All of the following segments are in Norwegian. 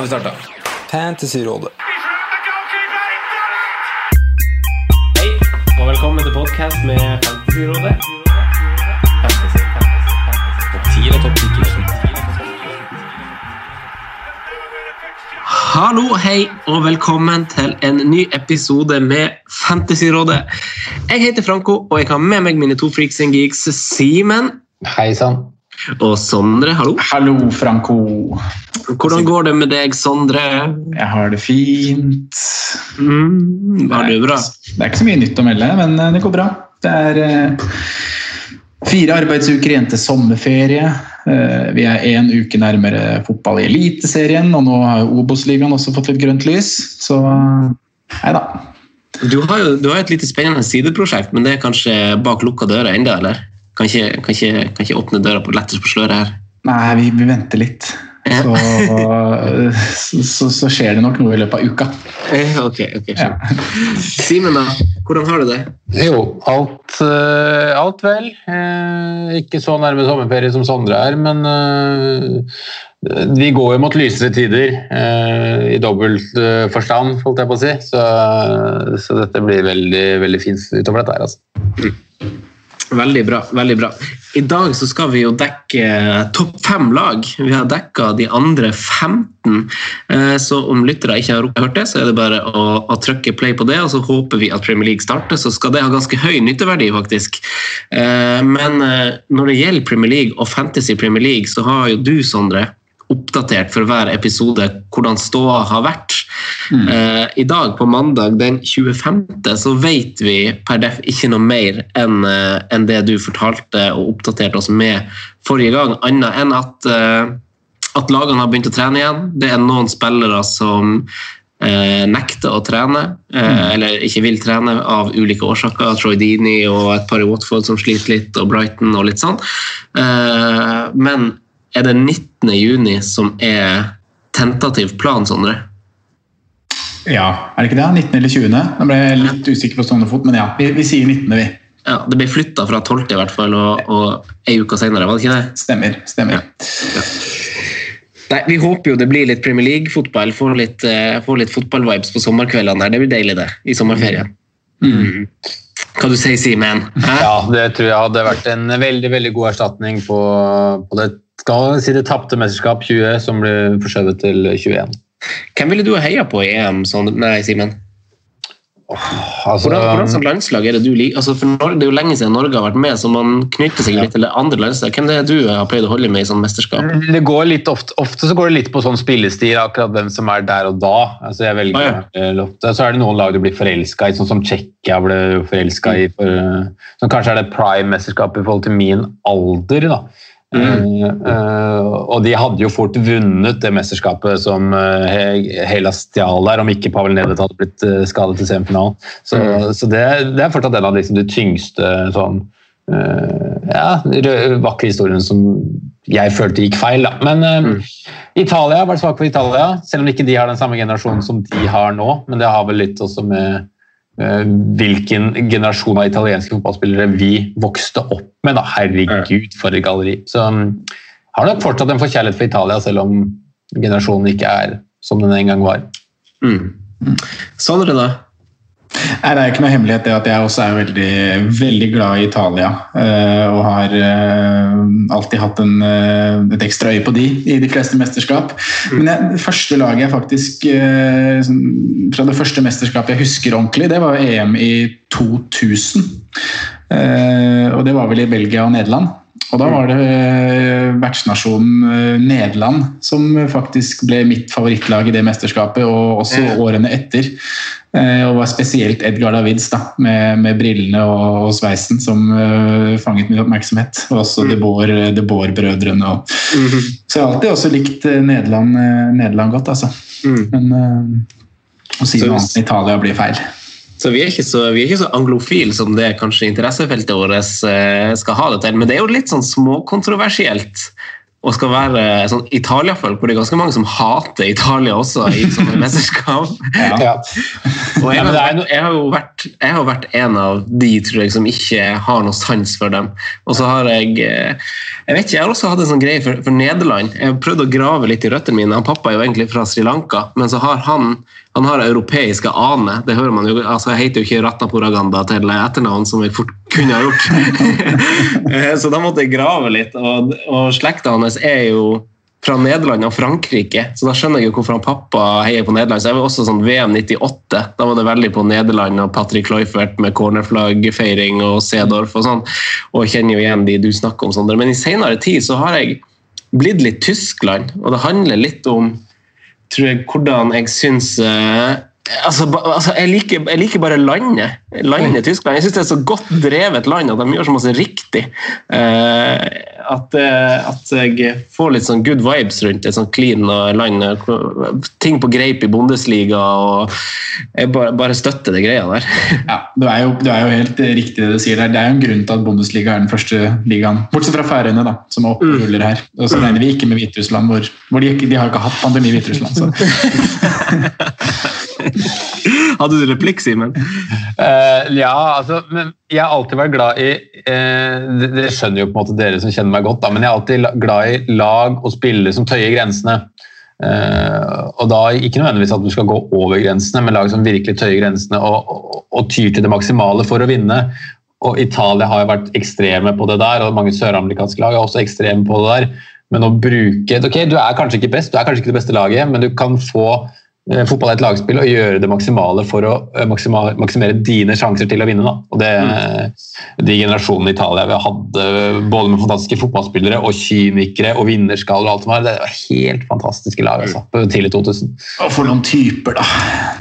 Nå har vi starta. Fantasyrådet. Hei, og velkommen til podkast med Fantasyrådet. Fantasy, fantasy, fantasy. Topp 10 og topp 10 Hallo, hei, og velkommen til en ny episode med Fantasyrådet. Jeg heter Franco, og jeg har med meg mine to freaks and geeks, Simen Hei sann. Og Sondre. Hallo. Hallo, Franco. Hvordan går det med deg, Sondre? Jeg har det fint. Mm, har du det bra? Det er ikke så mye nytt å melde, men eh, det går bra. Det er eh, fire arbeidsuker igjen til sommerferie. Eh, vi er én uke nærmere fotball i Eliteserien, og nå har Obos-ligaen også fått litt grønt lys. Så nei da. Du har jo du har et lite spennende sideprosjekt, men det er kanskje bak lukka dører enda, eller? Kan ikke, kan ikke, kan ikke åpne døra på lettest på sløret her. Nei, vi, vi venter litt. Ja. Så, så, så skjer det nok noe i løpet av uka. Eh, Ok, ok. Ja. Simen, da? Hvordan har du det? Jo, alt, eh, alt vel. Eh, ikke så nærme sommerferie som Sondre er, men vi går jo mot lysere tider eh, i dobbelt eh, forstand, holdt jeg på å si. Så, så dette blir veldig, veldig fint utover dette her, altså. Veldig bra. veldig bra. I dag så skal vi jo dekke topp fem lag. Vi har dekka de andre 15. Eh, Så om lyttere ikke har hørt det, så er det bare å, å trykke play på det, og så håper vi at Premier League starter. Så skal det ha ganske høy nytteverdi, faktisk. Eh, Men eh, når det gjelder Premier League og Fantasy Premier League, så har jo du, Sondre, oppdatert for hver episode hvordan ståa har vært. Mm. Uh, I dag, på mandag den 25., så vet vi per def ikke noe mer enn eh, en det du fortalte og oppdaterte oss med forrige gang, annet enn at, uh, at lagene har begynt å trene igjen. Det er noen spillere som nekter å trene, mm. eller ikke vil trene av ulike årsaker. Troy Dini og et par i Watford som sliter litt, og Brighton og litt sånn. men er det 90 19.6, som er tentativ plan, Sondre? Ja, er det ikke det? 19. eller 20.? Jeg ble jeg litt usikker på stående fot, men ja, vi, vi sier 19., vi. Ja, Det ble flytta fra 12. i hvert fall, og, og ei uke senere, var det ikke det? Stemmer. stemmer. Ja. Ja. Nei, Vi håper jo det blir litt Premier League-fotball. Får litt, uh, får litt fotballvibes på sommerkveldene. Der. Det blir deilig, det. I sommerferien. Mm. mm. Hva du sier Simen? Ja, det tror jeg hadde vært en veldig veldig god erstatning på, på det skal si det tapte mesterskap 20, som ble forskjøvet til 21. Hvem ville du heia på i EM? Nei, Simen. Altså, Hvordan, hvordan som landslag er det du liker? Altså, for Norge, det er jo lenge siden Norge har vært med, så man knytter seg litt til andre landslag. Hvem det er du har pleid å holde med i sånn mesterskap? det går litt ofte, ofte så går det litt på sånn spillestil, akkurat hvem som er der og da. Altså jeg velger, Ah, ja. ofte. Så er det noen lag du blir forelska i, sånn som Tsjekkia ble forelska i. For, eh, som kanskje er det prime-mesterskapet i forhold til min alder. da. Mm. Eh, eh, og de hadde jo fort vunnet det mesterskapet som uh, Hellas stjal der, om ikke Pavel Nedet hadde blitt skadet til semifinalen. Så, så det, det er fortsatt en av liksom, de tyngste sånn eh, ja, vakre historiene som jeg følte gikk feil. Da. Men mm. Italia var svak for Italia, selv om ikke de har den samme generasjonen som de har nå. Men det har vel litt også med eh, hvilken generasjon av italienske fotballspillere vi vokste opp med. Da. Herregud, for et galleri. Så um, har nok fortsatt en forkjærlighet for Italia, selv om generasjonen ikke er som den en gang var. Mm. Sondre, da? Nei, Det er ikke noe hemmelighet det at jeg også er veldig, veldig glad i Italia. eh, Og har eh, alltid hatt en, eh, et ekstra øye på de i de fleste mesterskap. Men jeg, det første laget jeg faktisk Fra det første mesterskapet jeg husker ordentlig, det var EM i 2000. Eh, Og det var vel i Belgia og Nederland. Og da var det eh, vertsnasjonen eh, Nederland som faktisk ble mitt favorittlag i det mesterskapet, og også Ja. årene etter. Eh, Og var spesielt Edgar Davids da, med, med brillene og, og sveisen som eh, fanget min oppmerksomhet. Og også Boer- De Boer-brødrene. og- Så jeg har alltid også likt Nederland, Nederland godt, altså. Mm. Men eh, å si noe annet enn Italia blir feil. Så vi er ikke så, vi så anglofile som det kanskje interessefeltet vårt eh, skal ha det til. Men det er jo litt sånn småkontroversielt å skal være sånn Italia-folk, hvor det er ganske mange som hater Italia også i sånne mesterskap. Ja. Og jeg jeg, har jo vært, jeg har vært en av de tror jeg, som ikke har noe sans for dem. Og så har jeg eh, Jeg vet ikke, jeg har også hatt en sånn greie for, for Nederland. Jeg har prøvd å grave litt i røttene mine. Han pappa er jo egentlig fra Sri Lanka, men så har han han har europeiske aner. Det hører man jo, altså Jeg heter jo ikke Ratnapuraganda til etternavn, som jeg fort kunne ha gjort. Så da måtte jeg grave litt, og, og slekta hans er jo fra Nederland og Frankrike, så da skjønner jeg jo hvorfor han pappa heier på Nederland. Så jeg var også sånn VM 98, da var det veldig på Nederland og Patrick Kluivert med cornerflaggfeiring og Sedorf og sånn, og kjenner jo igjen de du snakker om, Sondre. Men i senere tid så har jeg blitt litt Tyskland, og det handler litt om tror jeg, hvordan jeg syns eh, altså, altså, jeg, liker, jeg liker bare landet. Landet Tyskland. Jeg syns det er så godt drevet land at de gjør så masse riktig. Eh, at, eh, at jeg får litt sånn good vibes rundt et sånt clean og land. eh, Ting på greip i Bundesliga, og jeg bare, bare støtter det greia der. Ja, du er, jo, du er jo helt eh, riktig det du sier der. Det er jo en grunn til at Bundesliga er den første ligaen, bortsett fra Færøyene, da, som er oppe og ruller her. Og så regner vi ikke med Hviterussland, hvor, hvor de, de har ikke hatt pandemi i Hviterussland. Så. Hadde du replikk, Simen? Uh, ja, altså, men jeg har alltid vært glad i uh, det, det skjønner jo på en måte dere som kjenner meg godt, da, men jeg er alltid glad i lag og spillere som tøyer grensene. Uh, og da Ikke nødvendigvis at du skal gå over grensene, men lag som virkelig tøyer grensene og, og, og tyr til det maksimale for å vinne. Og Italia har jo vært ekstreme på det der, og mange søramerikanske lag er også ekstreme på det der. Men å bruke ok, Du er kanskje ikke best, du er kanskje ikke det beste laget, men du kan få eh, fotball er et lagspill og gjøre det maksimale for å eh, maksimere dine sjanser til å vinne. Da. Og det, De generasjonene i Italia vi hadde, både med fantastiske fotballspillere og kynikere og vinnerskaller og alt som var, det var helt fantastiske lag altså, på tidlig 2000. Og for noen typer, da.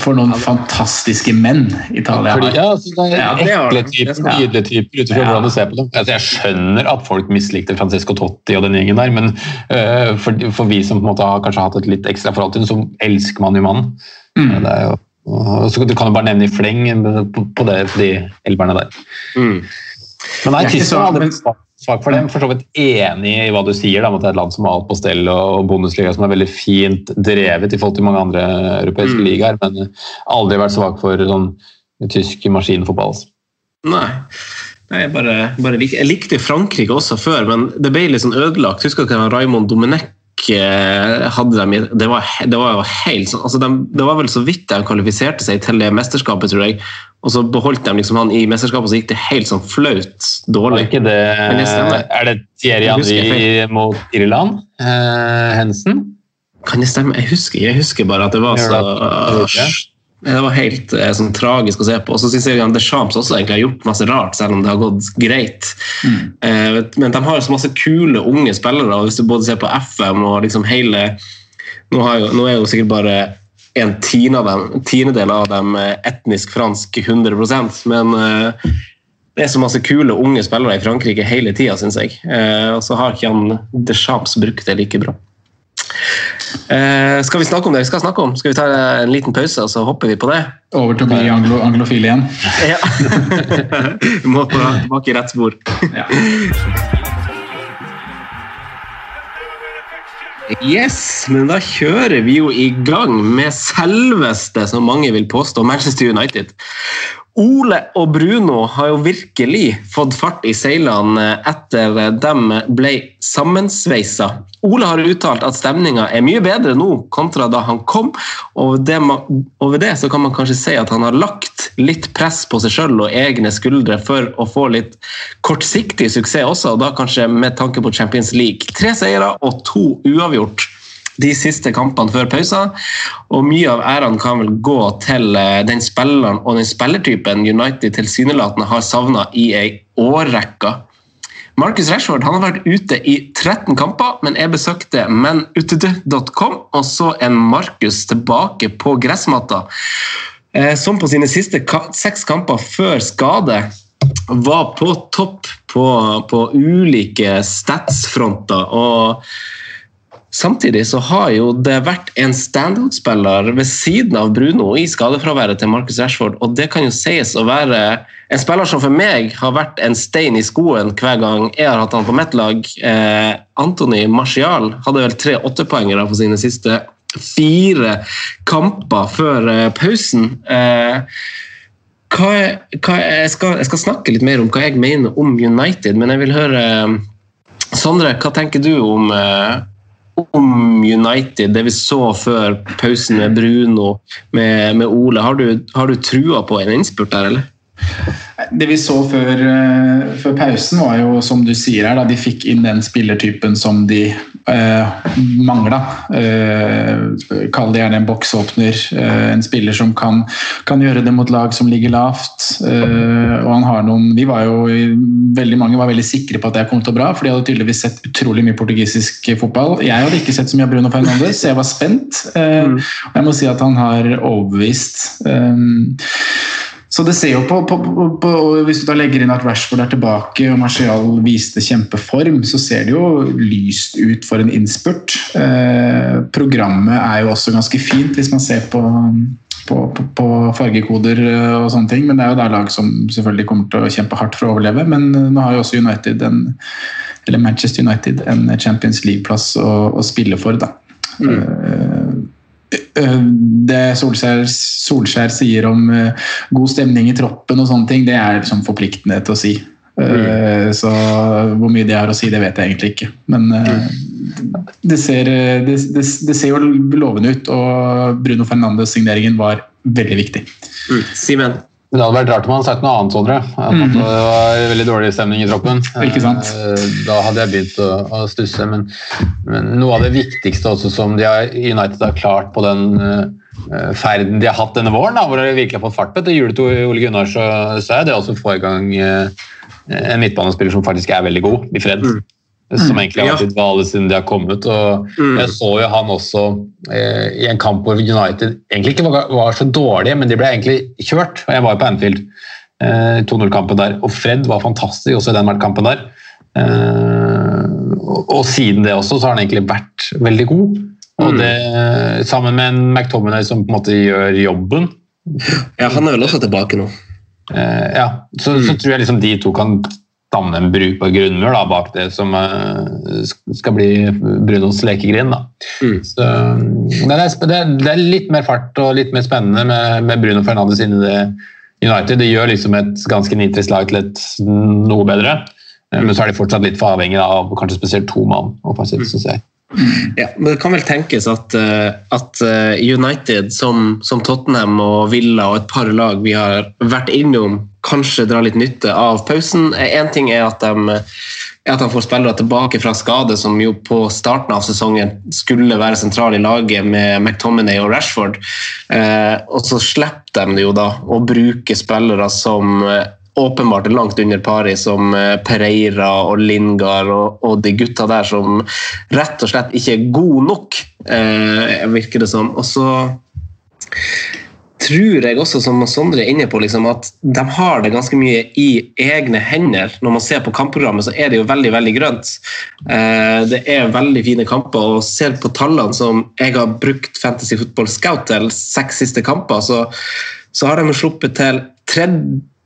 For noen fantastiske menn Italia har. ja, altså, det er Ja, ekle typer, nydelige typer, ut ifra Ja. hvordan du ser på dem. Altså, jeg skjønner at folk mislikte Francesco Totti og den gjengen der, men uh, for, for vi som på en måte har kanskje hatt et litt ekstra forhold til den, så elsker man jo mannen. Mm. Det er jo, og så du kan jo bare nevne i fleng på, på det, de elverne der. Mm. Men nei, Tyskland så- hadde svak- for dem. For så vidt enig i hva du sier, da, om at det er et land som har alt på stell og Bundesliga som er veldig fint drevet i forhold til mange andre europeiske Mm. ligaer, men aldri vært svak for sånn tysk maskinfotball. altså. Nei. Nei, jeg, bare, bare lik, jeg likte Frankrike også før, men det ble litt sånn ødelagt. Husker du hva Raymond Domenech eh, hadde de Det var, det var jo helt sånn altså de, Det var vel så vidt de kvalifiserte seg til det mesterskapet, tror jeg. Og så beholdt de liksom han i mesterskapet, og så gikk det helt sånn flaut dårlig. ikke det, er det Thierry Henry mot Irland? Eh, Hensen? Kan det stemme? Jeg husker. Jeg husker bare at det var så. Det var helt eh, sånn tragisk å se på. Og så syns jeg at Deschamps også egentlig har gjort masse rart, selv om det har gått greit. Eh, men de har så masse kule unge spillere, og hvis du både ser på FM og liksom hele Nå, har jo, nå er jo sikkert bare en tiende av dem, av dem eh, etnisk fransk 100% men eh, det er så masse kule unge spillere i Frankrike hele tida, syns jeg. Eh, og så har ikke han Deschamps brukt det like bra. Eh, skal vi snakke om det vi skal snakke om? Skal vi ta en liten pause, og så hopper vi på det? Over til å bli anglo anglofil igjen. Ja. vi må på- tilbake i rett spor. Ja. Yes, men da kjører vi jo i gang med selveste, som mange vil påstå, Manchester United. Ole og Bruno har jo virkelig fått fart i seilene etter dem ble sammensveisa. Ole har uttalt at stemninga er mye bedre nå kontra da han kom, Over det så kan man kanskje si at han har lagt litt press på seg sjøl og egne skuldre for å få litt kortsiktig suksess også, og da kanskje med tanke på Champions League. Tre seire og to uavgjort de siste kampene før pausen. Og mye av æren kan vel gå til eh, den spilleren og den spillertypen United tilsynelatende har savna i ei årrekke. Marcus Rashford han har vært ute i 13 kamper, men jeg besøkte menutd.com og så en Marcus tilbake på gressmatta. Eh, som på sine siste seks kamper før skade var på topp på, på ulike statsfronter. og Samtidig så har jo det vært en standout-spiller ved siden av Bruno i skadefraværet til Marcus Rashford, og det kan jo sies å være en spiller som for meg har vært en stein i skoen hver gang jeg har hatt han på mitt lag. Eh, Antony Marcial hadde vel tre åttepoengere på sine siste fire kamper før eh, pausen. Eh, hva, hva, jeg, skal, jeg, skal, snakke litt mer om hva jeg mener om United, men jeg vil høre Sondre, hva tenker du om eh, om United, det vi så før pausen med Bruno, med, med Ole. Har du, har du trua på en innspurt der, eller? Det vi så før, eh, før, pausen, var jo som du sier her, da de fikk inn den spillertypen som de eh, mangla. Eh, kall det gjerne en boksåpner. Eh, en spiller som kan, kan, gjøre det mot lag som ligger lavt. Eh, og han har noen Vi var jo veldig mange var veldig sikre på at det kom til å bra, for de hadde tydeligvis sett utrolig mye portugisisk fotball. Jeg hadde ikke sett så mye av Bruno Fernandes, så jeg var spent. Eh, mm. og jeg må si at han har overbevist. Så det ser jo på, på, på, på, Hvis du da legger inn at Rashford er tilbake og Martial viste kjempeform, så ser det jo lyst ut for en innspurt. Eh, programmet er jo også ganske fint hvis man ser på, på, fargekoder og sånne ting. Men det er jo da lag som selvfølgelig kommer til å kjempe hardt for å overleve. Men nå har jo også United en, eller Manchester United en Champions League-plass å, å, spille for. da. Mm. Eh, Eh, det Solskjær, Solskjær, sier om uh, god stemning i troppen og sånne ting, det er liksom forpliktende til å si. Uh, mm. Så hvor mye det har å si, det vet jeg egentlig ikke. Men uh, det, ser, det, det, det, ser, jo lovende ut, og Bruno Fernandes-signeringen var veldig viktig. Mm. Simen? Men det hadde vært rart om han hadde sagt noe annet, Sondre. Mm. det var veldig dårlig stemning i troppen. Ikke sant? Eh, da hadde jeg begynt å, å stusse. Men, men, noe av det viktigste også som de har, United har klart på den uh, ferden de har hatt denne våren, da, hvor de virkelig har fått fart på etter hjulet til Ole Gunnar, så, så er det også å få i gang uh, en midtbanespiller som faktisk er veldig god, i Fred. Mm som egentlig har vært i dvale siden de har kommet. og mm. Jeg så jo han også eh, i en kamp hvor United egentlig ikke var, var, så dårlige, men de ble egentlig kjørt. og Jeg var jo på Anfield, eh, 2-0-kampen der, og Fred var fantastisk også i den kampen der. Eh, og, og, siden det også så har han egentlig vært veldig god. Og mm. det, sammen med en McTominay som på en måte gjør jobben. Ja, han er vel også tilbake nå. Eh, ja, så, mm. så tror jeg liksom de to kan danne en brukbar grunnmur da, bak det som uh, skal bli Brunos lekegrind. Mm. Så, det, er, det, er, litt mer fart og litt mer spennende med, med Bruno Fernandes inn i det United. Det gjør liksom et ganske nitrist lag til et noe bedre, mm. men så er de fortsatt litt for avhengig av kanskje spesielt to mann offensivt, syns jeg. Ja, men Det kan vel tenkes at, eh, at United, som, som, Tottenham og Villa og et par lag vi har vært innom, kanskje dra litt nytte av pausen. Én ting er at de, at de får spillere tilbake fra skade, som jo på starten av sesongen skulle være sentral i laget med McTominay og Rashford. Eh, og så slipper de jo da å bruke spillere som åpenbart langt under pari, som eh, Pereira og Lingard og, og, de gutta der som rett og slett ikke er gode nok, eh, virker det som. Og så tror jeg også, som Sondre er inne på, liksom, at de har det ganske mye i egne hender. Når man ser på kampprogrammet, så er det jo veldig veldig grønt. Eh, det er veldig fine kamper. og Ser på tallene som jeg har brukt Fantasy Football Scout til, seks siste kamper, så, så har de sluppet til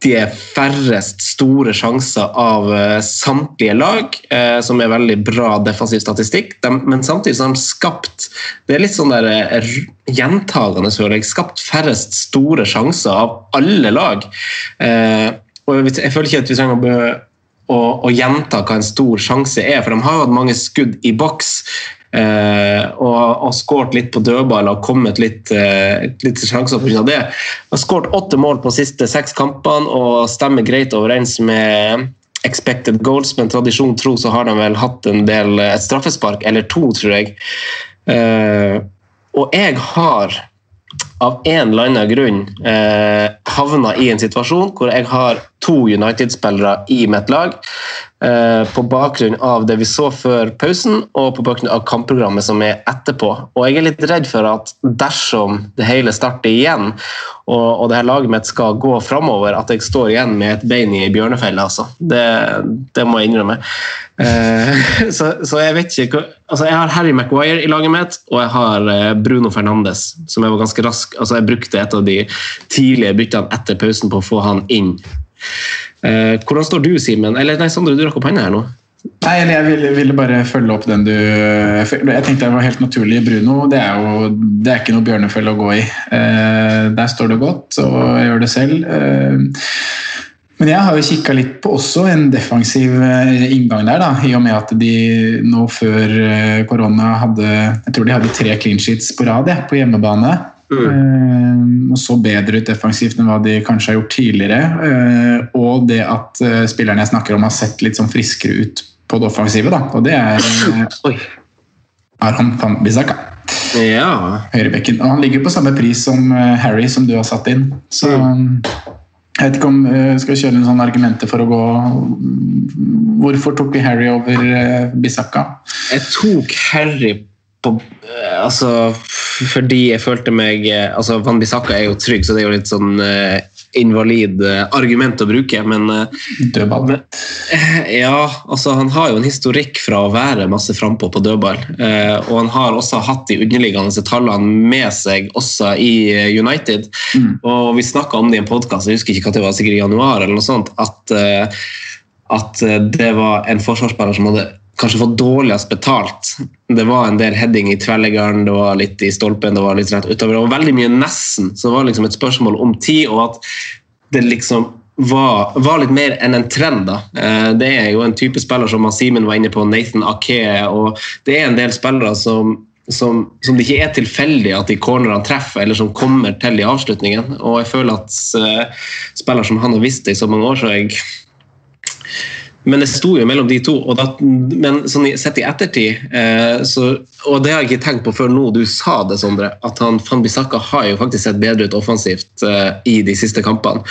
færrest store sjanser av eh, samtlige lag, eh, som er veldig bra defensiv statistikk. Men samtidig så har de skapt Det er litt sånn der eh, gjentagende, føler jeg. Skapt færrest store sjanser av alle lag. Og jeg, føler ikke at vi trenger å å, å gjenta hva en stor sjanse er, for de har hatt mange skudd i boks. Eh, og har skåret litt på dødball og kommet litt, eh, litt sjanser pga. det. Har skåret åtte mål på de siste seks kampene og stemmer greit overens med expected goals, men tradisjon tro så har de vel hatt en del et straffespark, eller to, tror jeg. Eh, og jeg har av en eller annen grunn eh, havna i en situasjon hvor jeg har to United-spillere i mitt lag. Eh, på bakgrunn av det vi så før pausen og på bakgrunn av kampprogrammet som er etterpå. Og Jeg er litt redd for at dersom det hele starter igjen, og, og det her laget mitt skal gå framover, at jeg står igjen med et bein i bjørnefella. Altså. Det, det, må jeg innrømme. Eh, så, så, jeg vet ikke altså Jeg har Harry Maguire i laget mitt, og jeg har eh, Bruno Fernandes, som jeg var ganske rask altså Jeg brukte et av de tidlige byttene etter pausen på å få han inn. Eh, hvordan står du, Simen? Eller nei, Sondre, du rakk opp hånda her nå. Nei, jeg ville, ville, bare følge opp den du Jeg tenkte det var helt naturlig. Bruno det er jo det er ikke noe bjørnefelle å gå i. Eh, der står det godt, og jeg gjør det selv. Eh, men jeg har jo kikka litt på også en defensiv eh, inngang der, da, i og med at de nå før eh, korona hadde Jeg tror de hadde tre clean sheets på rad på hjemmebane. Mm. og så bedre ut defensivt enn hva de kanskje har gjort tidligere. Eh, og det at eh, spillerne jeg snakker om, har sett litt sånn friskere ut på det offensive. Da. Og det er Aron van Bissaka. Ja. Høyrebekken. Og han ligger på samme pris som Harry, som du har satt inn. Så mm. jeg vet ikke om jeg Skal kjøre noen sånne argumenter for å gå Hvorfor tok vi Harry over Bisaka? Jeg tok Harry på Altså fordi jeg følte meg eh, altså Van Bissaka er jo trygg, så det er jo litt sånn uh, invalid uh, argument å bruke, men uh, Dødball? ja, altså han har jo en historikk fra å være masse frampå på dødball. og han har også hatt de underliggende tallene med seg også i United. Mm. Og vi snakka om det i en podkast, jeg husker ikke hva det var, sikkert i januar, eller noe sånt, at, at det var en forsvarsspiller som hadde kanskje fått dårligst betalt. Det var en del heading i tverrleggeren, det var litt i stolpen, det var litt rett utover. Det var veldig mye nesten, så det var liksom et spørsmål om tid, og at det liksom var, var litt mer enn en trend. da. Eh, det er jo en type spiller som Simen var inne på, Nathan Ake, og det er en del spillere som som, som, det ikke er tilfeldig at de cornerne treffer, eller som kommer til i avslutningen. Og jeg føler at uh, spillere som han har visst det i så mange år, så jeg men det sto jo mellom de to. Da, men sånn sett i ettertid eh, så, Og det har jeg ikke tenkt på før nå du sa det, Sondre, at han Fanbisaka har jo faktisk sett bedre ut offensivt uh, i de siste kampene.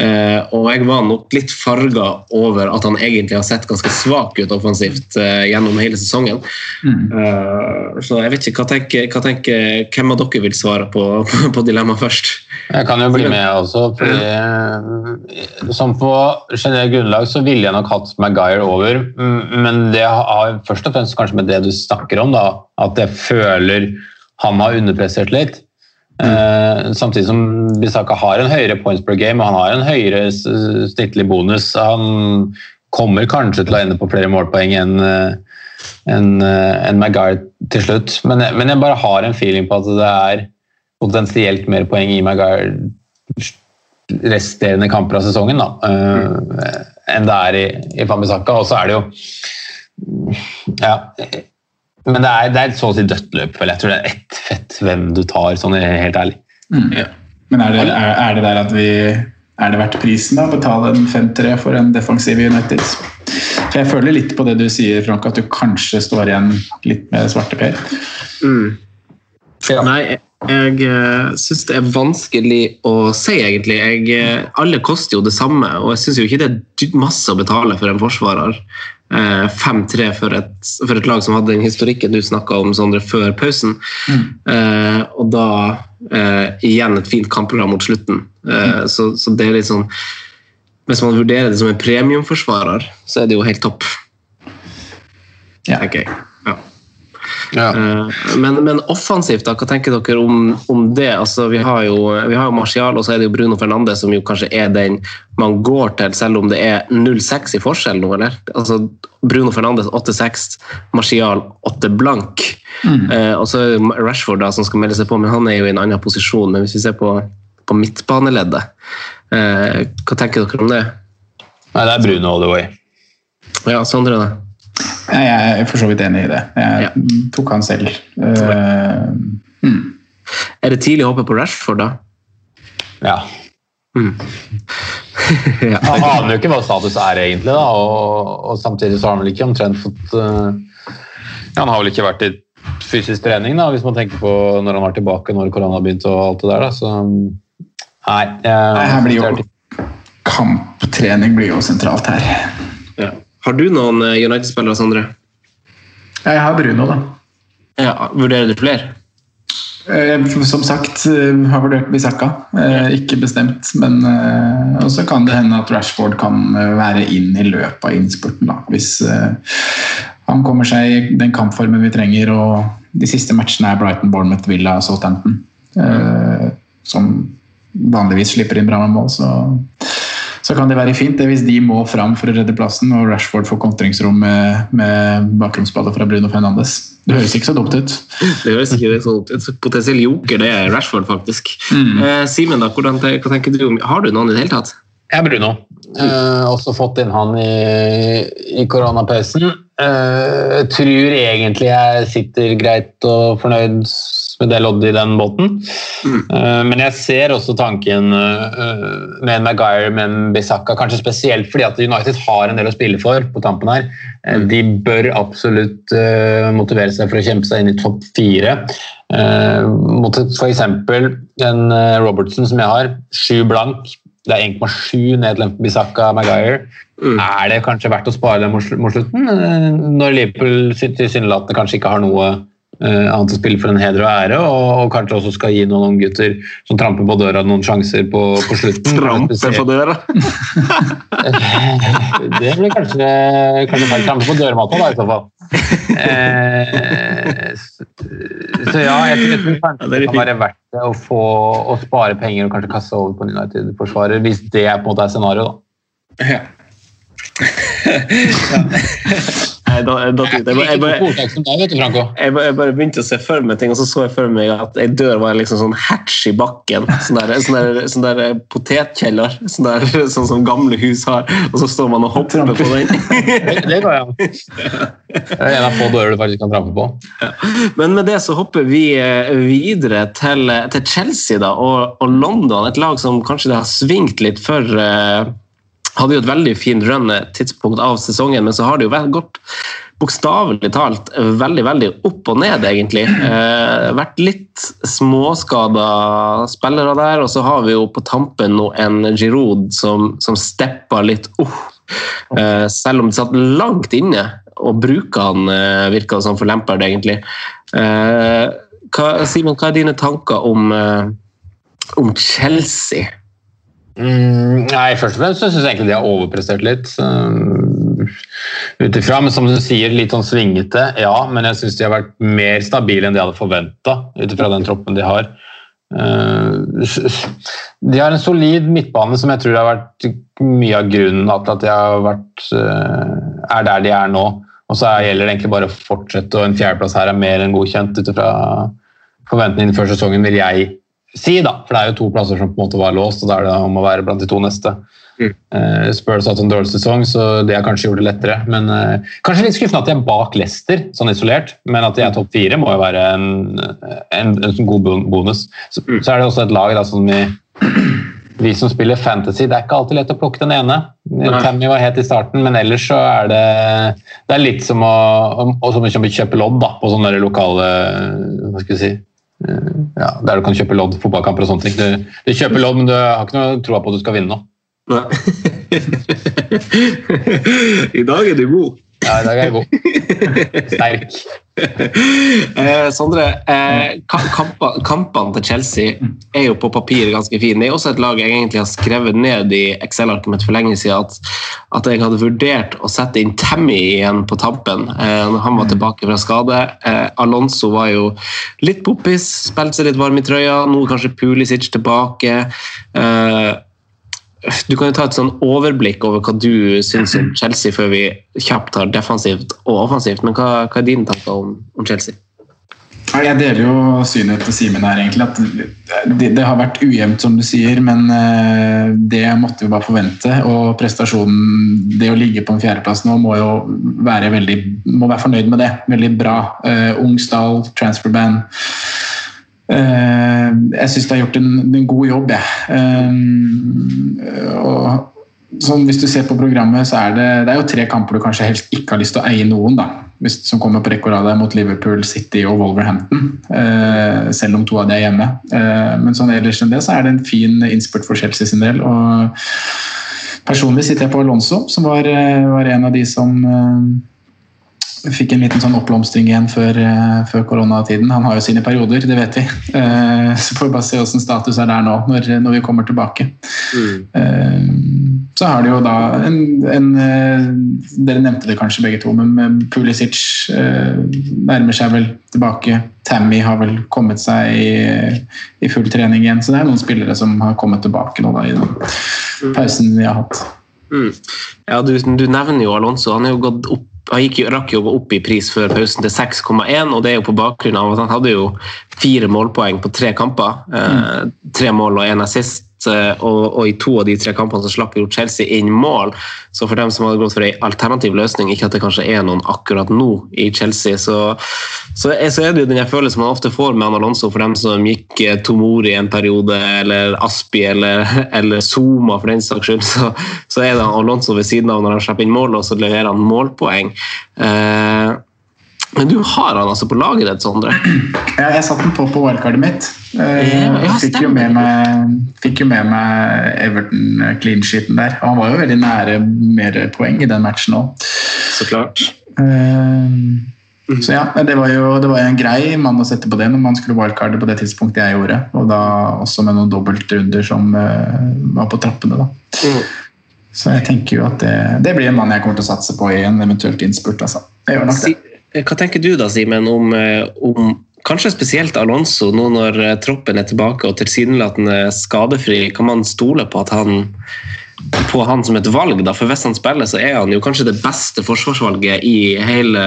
Uh, og jeg var nok litt farga over at han egentlig har sett ganske svak ut offensivt uh, gjennom hele sesongen. Mm. Så jeg vet ikke, hva tenker, hva tenker, Hvem av dere vil svare på, på dilemmaet først? Jeg kan jo bli med også. fordi Som på generelt grunnlag så ville jeg nok hatt Maguire over, men det har først og fremst kanskje med det du snakker om, da, at jeg føler han har underprestert litt. Mm. samtidig som Bisaka har en høyere points per game og han har en høyere snittlig bonus. Han kommer kanskje til å ende på flere målpoeng enn en, en eh, Maguire til slutt. Men, men, jeg bare har en feeling på at det er potensielt mer poeng i Maguire resterende kamper av sesongen da, mm. enn det er i, i Fambisaka. Og så er det jo ja, men det er, det er et så å si dødt løp. Jeg tror det er ett fett hvem du tar, sånn helt ærlig. Mm. Ja. Men er det, er, er det, der at vi Er det verdt prisen, da? Betale en 5-3 for en defensiv United? For jeg føler litt på det du sier, Frank, at du kanskje står igjen litt med svarteper. Mm. Ja. Nei, jeg jeg syns det er vanskelig å si, egentlig. Jeg, uh, alle koster jo det samme, og jeg syns ikke det er masse å betale for en forsvarer. 5-3 eh, for, for, et lag som hadde den historikken du snakka om Sondre, før pausen. Mm. Eh, og da eh, igjen et fint kampprogram mot slutten. Eh, mm. så, så, det er litt sånn Hvis man vurderer det som en premiumforsvarer, så er det jo helt topp. Ja. Okay. Ja. Eh, Men, men offensivt, da, hva tenker dere om, om det? Altså, vi har jo, vi har jo Martial og så er det jo Bruno Fernandes som jo kanskje er den man går til, selv om det er 0-6 i forskjell nå, eller? Altså, Bruno Fernandes 8-6, Martial 8 blank. Eh, og så er det Rashford da, som skal melde seg på, men han er jo i en annen posisjon. Men hvis vi ser på, på midtbaneleddet, eh, hva tenker dere om det? Nei, det er Bruno all the way. Ja, Sondre, da? Jeg er for så vidt enig i det. Jeg Ja. tok han selv. Uh, mm. Er det tidlig å hoppe på Rashford, da? Ja. ja. Han aner jo ikke hva status er egentlig, da, og, og samtidig så har han vel ikke omtrent fått uh, ja, Han har vel ikke vært i fysisk trening, da, hvis man tenker på når han var tilbake når korona begynte og alt det der. Da, så nei. Jeg, Nei, her blir jo Kamptrening blir jo sentralt her. Har du noen eh, United-spillere, Sondre? Jeg har Bruno, da. Ja, Vurderer du flere? Eh, Som sagt, eh, har vurdert Bisakka. Ikke bestemt, men Og også kan det hende at Rashford kan være inn i løpet av innspurten. Da. Hvis han kommer seg i den kampformen vi trenger, og de siste matchene er Brighton, Bournemouth, Villa og Southampton. Som vanligvis slipper inn bra med mål, så, så kan det være fint det hvis de må fram for å redde plassen, og Rashford får kontringsrom med, med bakromsballet fra Bruno Fernandes. Det høres ikke så dumt ut. Det høres ikke det dumt ut. Potensiell joker, det er Rashford, faktisk. Eh, Simen, da, hvordan, hva tenker du om Har du noen i det hele tatt? Jeg er Bruno. Eh, også fått inn han i, i koronapausen. Eh, jeg tror egentlig jeg sitter greit og fornøyd med det loddet i den båten. Eh, men jeg ser også tanken med en Maguire, med en Bisakka, kanskje spesielt fordi at United har en del å spille for på tampen her. Mm. de bør absolutt eh, motivere seg for å kjempe seg inn i topp fire. Uh, mot f.eks. en Robertson som jeg har, sju blank. Det er 1,7 ned til en Maguire. Maguire. Er det kanskje verdt å spare dem mot slutten? eh, Når Liverpool sy- tilsynelatende kanskje ikke har noe eh, annet å spille for en heder og ære, og, kanskje også skal gi noen gutter som tramper på døra noen sjanser på, på slutten. Tramper på døra? Det blir kanskje, kanskje feil. Trampe på dørmatta, da, i så fall. Eh, så, ja, jeg tror, det kan være verdt det å, få, å spare penger og kanskje kaste over på en United-forsvarer, hvis det på en måte er scenario. da. Nei, da, da, jeg, bare- jeg, jeg, begynte å se for meg ting, og så så jeg for meg at ei dør var liksom sånn hatch i bakken. Sånn der, sånn der, sånn der potetkjeller, sånn, der, sånn som gamle hus har. Og så står man og hopper på den. Det, det går an. Det er en av få dører du faktisk kan trampe på. Men med det så hopper vi eh, videre til, til Chelsea da, og, og London. Et lag som kanskje det har svingt litt for eh, Hadde jo et veldig fint run tidspunkt av sesongen, men så har det jo gått bokstavelig talt veldig veldig opp og ned, egentlig. Eh, vært litt småskada spillere der, og så har vi jo på tampen nå en Giroud som, som steppa litt opp. Eh, selv om det satt langt inne å bruke han, eh, virka som for Lampard, egentlig. Eh, hva, Simen, hva er dine tanker om, eh, om Chelsea? Mm, nei, først og fremst syns jeg egentlig de har overprestert litt. Um, ut men som du sier, litt sånn svingete, ja. Men jeg syns de har vært mer stabile enn de hadde forventa, ut ifra den troppen de har. Uh, de har en solid midtbane som jeg tror har vært mye av grunnen til at de har vært, uh, er der de er nå. Og så er- gjelder det egentlig bare å fortsette, og en fjerdeplass her er mer enn godkjent ut ifra forventningene før sesongen, vil jeg si, da. For det er jo to plasser som på en måte var låst, og da er det om å være blant de to neste. Eh, Spurs har hatt en dårlig sesong, så det har kanskje gjort det lettere. Men uh, Kanskje litt skuffende at de er bak Leicester, sånn isolert, men at de er topp fire, må jo være en, en, en sånn god bonus. Så, så er det også et lag da, som vi, vi som spiller fantasy, det er ikke alltid lett å plukke den ene. Tammy var het i starten, men ellers så er det det er litt som å, å, som å kjøpe lodd da, på sånne lokale hva skal vi si, ja, der du kan kjøpe lodd, fotballkamper og sånne ting. Du, du kjøper lodd, men du har ikke noe tro på at du skal vinne nå. Nei. I dag er du god. Ja, i dag er jeg god. Sterk. Eh, Sondre, eh, kampene kampen til Chelsea er jo på papir ganske fine. Det er også et lag jeg egentlig har skrevet ned i Excel-arket mitt for lenge siden at, at jeg hadde vurdert å sette inn Tammy igjen på tampen eh, når han var tilbake fra skade. Eh, Alonso var jo litt poppis, spilte seg litt varm i trøya. Nå kanskje Pulisic tilbake. Eh, du kan jo ta et sånn overblikk over hva du syns om Chelsea før vi kjapt tar defensivt og offensivt. Men hva, hva er dine tanker om, om Chelsea? Jeg deler jo synet til Simen her, egentlig. At det, det har vært ujevnt, som du sier, men eh, det måtte vi bare forvente. Og prestasjonen, det å ligge på en fjerdeplass nå, må jo være veldig må være fornøyd med det. Veldig bra. Uh, ung stall, transferband. Eh, jeg syns de har gjort en, en god jobb, jeg. Eh, og sånn, hvis du ser på programmet, så er det, det er jo tre kamper du kanskje helst ikke har lyst til å eie noen. da, hvis, Som kommer på rekke og rad mot Liverpool, City og Wolverhampton. Eh, selv om to av de er hjemme. Eh, men sånn ellers enn det så er det en fin innspurt for Chelsea sin del. og Personlig sitter jeg på Alonso, som var, eh, var en av de som eh, fikk en liten sånn oppblomstring igjen før, eh, før koronatiden. Han har jo sine perioder, det vet vi. Eh, så får vi bare se hvordan status er der nå, når, når vi kommer tilbake. Mm. så har de jo da en, en eh, Dere nevnte det kanskje begge to, men Pulisic eh, nærmer seg vel tilbake. Tammy har vel kommet seg i, i full trening igjen. Så det er noen spillere som har kommet tilbake nå da, i den pausen vi har hatt. Mm. Ja, du, du nevner jo Alonso. Han er jo gått opp han gikk, rakk jo opp i pris før pausen til 6,1, og det er jo på bakgrunn av at han hadde jo fire målpoeng på tre kamper. Eh, tre mål og én assist. Eh, Og, og i to av de tre kampene så slapp jo Chelsea inn mål. Så for dem som hadde gått for en alternativ løsning, ikke at det kanskje er noen akkurat nå i Chelsea, så, så, er, så er det jo den følelsen man ofte får med Anna Alonso for dem som gikk eh, Tomori en periode, eller Aspi eller, eller Zuma for den saks skyld. Så, så er det Alonso ved siden av når han slipper inn mål, og så leverer han målpoeng. Eh, men du har han altså på laget ditt, Sondre? Ja, jeg satte den på på wildcardet mitt. Eh, ja, fikk, jo med meg, fikk jo med meg Everton clean sheeten der. Og han var jo veldig nære mer poeng i den matchen òg. Så klart. Så ja, det var jo det var en grei mann å sette på det når man skulle wildcarde på det tidspunktet jeg gjorde. Og da også med noen dobbeltrunder som eh, var på trappene, da. Så jeg tenker jo at det, det blir en mann jeg kommer til å satse på i en eventuelt innspurt. Altså. Jeg gjør nok det. Si, hva tenker du da, Simen, om, eh, om kanskje spesielt Alonso, nå når eh, troppen er tilbake og tilsynelatende skadefri? Kan man stole på at han på han som et valg, da, for hvis han spiller, så er han jo kanskje det beste forsvarsvalget i hele,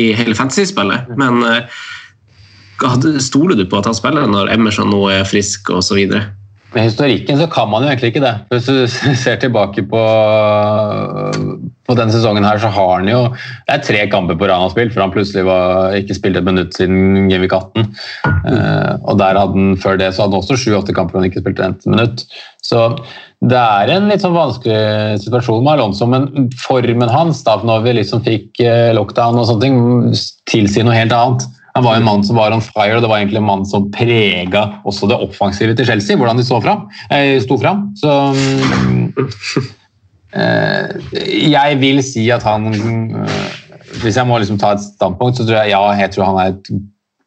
i hele fantasy-spillet. Men eh, stoler du på at han spiller når Emerson nå er frisk osv.? Med historikken så kan man jo egentlig ikke det. Hvis du ser tilbake på, på denne sesongen her, så har han jo Det er tre kamper på rad han har spilt, for han plutselig var, ikke spilte et minutt siden Genvik 18. Eh, og der hadde han, før det så hadde han også sju-åtte kamper hvor han ikke spilte et minutt. Så det er en litt sånn vanskelig situasjon med Alonso, men formen hans da når vi liksom fikk eh, lockdown og sånne ting, tilsier noe helt annet. Han var en mann som var on fire, og det var egentlig en mann som prega også det offensive til Chelsea. hvordan de fram, eh, sto fram. Så mm, eh, Jeg vil si at han eh, Hvis jeg må liksom ta et standpunkt, så tror jeg ja, jeg tror han er et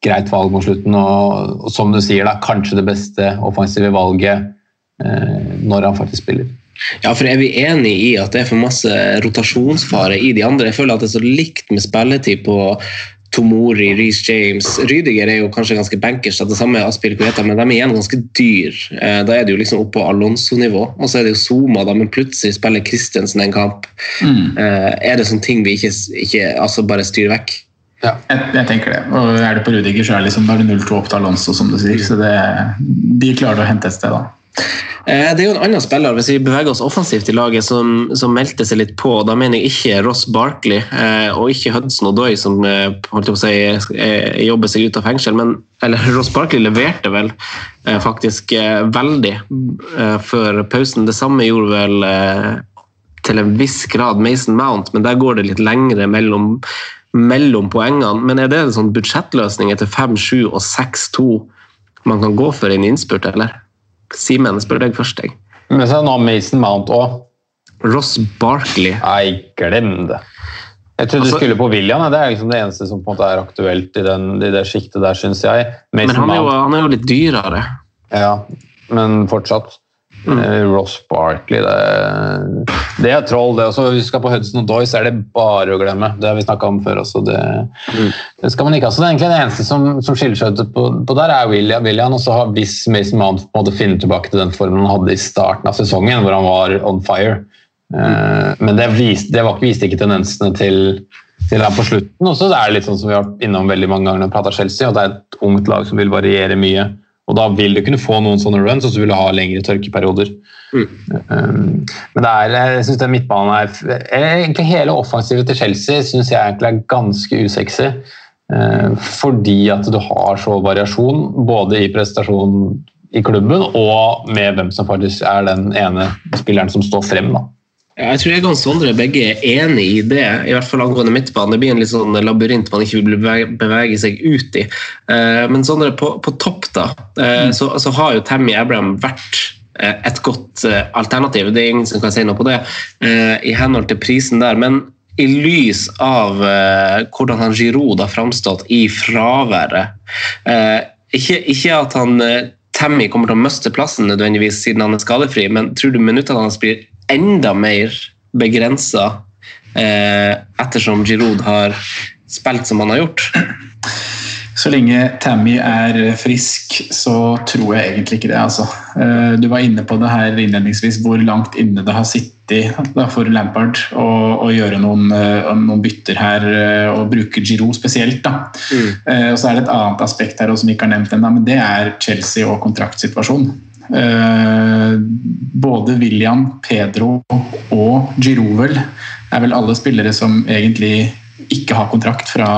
greit valg mot slutten. Og, og som du sier, da, kanskje det beste offensive valget når han faktisk spiller. Ja, for er vi enig i at det er for masse rotasjonsfare i de andre? Jeg føler at det er så likt med spilletid på Tomori, Reece James Rydiger er jo kanskje ganske bankers, det samme er Aspil Kueta, men de er igjen ganske dyr. Eh, Da er det jo liksom oppe på Alonso-nivå. Og så er det jo Zuma, da, men plutselig spiller Christensen en kamp. Mm. Er det sånne ting vi ikke, ikke altså bare styrer vekk? Jeg, jeg tenker det. Og er det på Rudiger, så er det liksom, da er det 0-2 opp til Alonso, som du sier. Så det, de klarer å hente et sted, da. Eh, Det er jo en annen spiller, hvis vi beveger oss offensivt i laget, som, som meldte seg litt på. Da mener jeg ikke Ross Barkley eh, og ikke Hudson Odoi, som eh, holdt på å si, jobber seg ut av fengsel. Men, eller Ross Barkley leverte vel faktisk veldig før pausen. Det samme gjorde vel til en viss grad Mason Mount, men der går det litt lengre mellom, mellom poengene. Men er det en sånn budsjettløsning etter 5, 7 og 6-2 man kan gå for i en innspurt, eller? Simen, spør deg først. jeg. Men så er det nå Mason Mount òg. Ross Barkley. Nei, glem det. Jeg trodde Altså- du skulle på William. Det er liksom det eneste som på en måte er aktuelt i, den, i det sjiktet der, syns jeg. Men han er, jo, han er jo litt dyrere. ja, men fortsatt. Eh, Ross Barkley, det, det er troll, det. også. Hvis vi skal på Hudson og Doyce, er det bare å glemme. Det har vi snakka om før også. Det, det skal man ikke ha. Så det er egentlig det eneste som, som skiller seg ut på, på der, er William. William og så har hvis Mason Mount på en finner tilbake til den formen han hadde i starten av sesongen, hvor han var on fire. Eh, men det, viste, det var viste ikke tendensene til, til her på slutten. Og så er det litt sånn som vi har innom veldig mange ganger når vi prater Chelsea, og det er et ungt lag som vil variere mye. Og da vil du kunne få noen sånne runs, og så vil du ha lengre tørkeperioder. Um, men det er, jeg synes den midtbanen er Egentlig hele offensivet til Chelsea syns jeg egentlig er ganske usexy. Uh, fordi at du har så variasjon både i prestasjon i klubben og med hvem som faktisk er den ene spilleren som står frem. da. Jeg tror jeg og Sondre begge er enig i det, i hvert fall angående midtbanen. Det blir en litt sånn labyrint man ikke vil bevege, seg ut i. Eh, men Sondre, på, på topp da, eh, så, så har jo Tammy Abraham vært eh, et godt alternativ. Det er ingen som kan si noe på det, eh, i henhold til prisen der. Men i lys av hvordan han Giroud har framstått i fraværet eh, ikke, ikke at han Tammy kommer til å miste plassen nødvendigvis siden han er skadefri, men tror du minuttene hans blir enda mer begrensa eh, ettersom Giroud har spilt som han har gjort? Så lenge Tammy er frisk, så tror jeg egentlig ikke det. Altså. Eh, Du var inne på det her innledningsvis, hvor langt inne det har sittet for Lampard å, gjøre noen, eh, noen bytter her eh, og bruke Giroud spesielt. Eh, Og så er det et annet aspekt her som ikke har nevnt ennå, men det er Chelsea og kontraktsituasjonen. Eh, Både William, Pedro og Girovel er vel alle spillere som egentlig ikke har kontrakt fra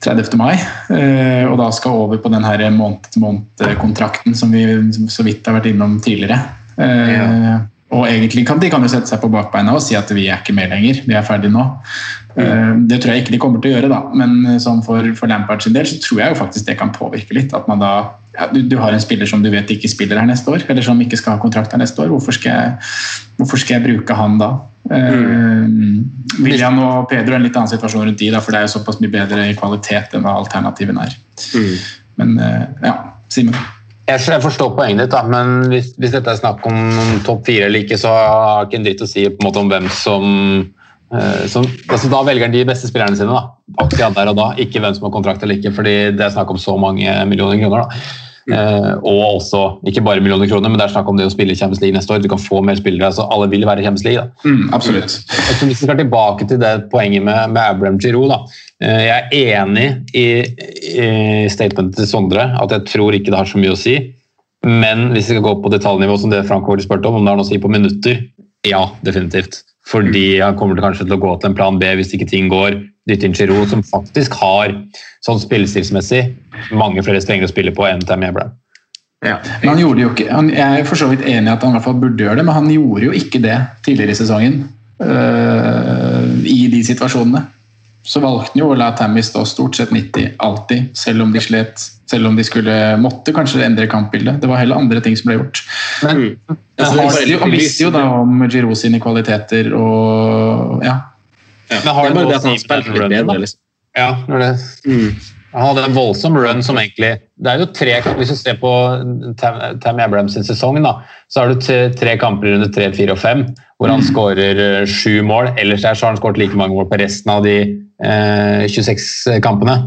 30. mai, eh, og da skal over på den her måned-til-måned-kontrakten som vi så vidt har vært innom tidligere. Ja. Og egentlig kan de kan jo sette seg på bakbeina og si at vi er ikke med lenger, vi er ferdige nå. Eh, Det tror jeg ikke de kommer til å gjøre, da. men sånn for, for Lampard sin del så tror jeg jo faktisk det kan påvirke litt. At man da ja, du, du har en spiller som du vet ikke spiller her neste år, eller som ikke skal ha kontrakt her neste år. Hvorfor skal jeg, hvorfor skal jeg bruke han da? Eh, William og Pedro er en litt annen situasjon rundt de, da, for det er jo såpass mye bedre i kvalitet enn hva alternativene er. Men eh, ja, Simen. Jeg forstår poenget ditt, da, men hvis, hvis dette er snakk om topp fire eller ikke, så har jeg ikke en dritt å si på en måte om hvem som, eh, som altså Da velger han de beste spillerne sine, da. akkurat der og da. Ikke hvem som har kontrakt eller ikke, fordi det er snakk om så mange millioner kroner. da. Eh, og også, ikke bare millioner kroner, men det er snakk om det å spille Champions League neste år. Du kan få mer spillere. altså Alle vil være i Champions League. da. Mm, absolutt. Altså, Hvis vi skal tilbake til det poenget med, med Abraham Giroud da. Eh, Jeg er enig i, i statementet til Sondre, at jeg tror ikke det har så mye å si. Men hvis vi skal gå på detaljnivå, som det Frank Hård spurte om, om det har noe å si på minutter, ja, definitivt. Fordi han kommer til kanskje til å gå til en plan B hvis ikke ting går. Dytte inn Giroud, som faktisk har sånn spillestilsmessig mange flere strenger å spille på enn Tammy Abraham. Men han gjorde jo ikke, han, jeg er for så vidt enig i at han i hvert fall burde gjøre det, men han gjorde jo ikke det tidligere i sesongen. øh, I de situasjonene. Så valgte han jo å la Tammy stå stort sett 90 alltid, selv om de slet. Selv om de skulle måtte kanskje endre kampbildet. Det var heller andre ting som ble gjort. Men mm. jo, han visste jo da om Giro sine kvaliteter og ja. Men har er det bare noe det å at han si med spilte den litt bedre. Liksom. Ja, det det. Han hadde en voldsom run som egentlig Det er jo tre Hvis du ser på Tam, Abrahams sesong, da, så har du tre, kamper i runde tre, fire og fem hvor han skårer eh, sju mål. Ellers der så har han skåret like mange mål på resten av de eh, 26 kampene.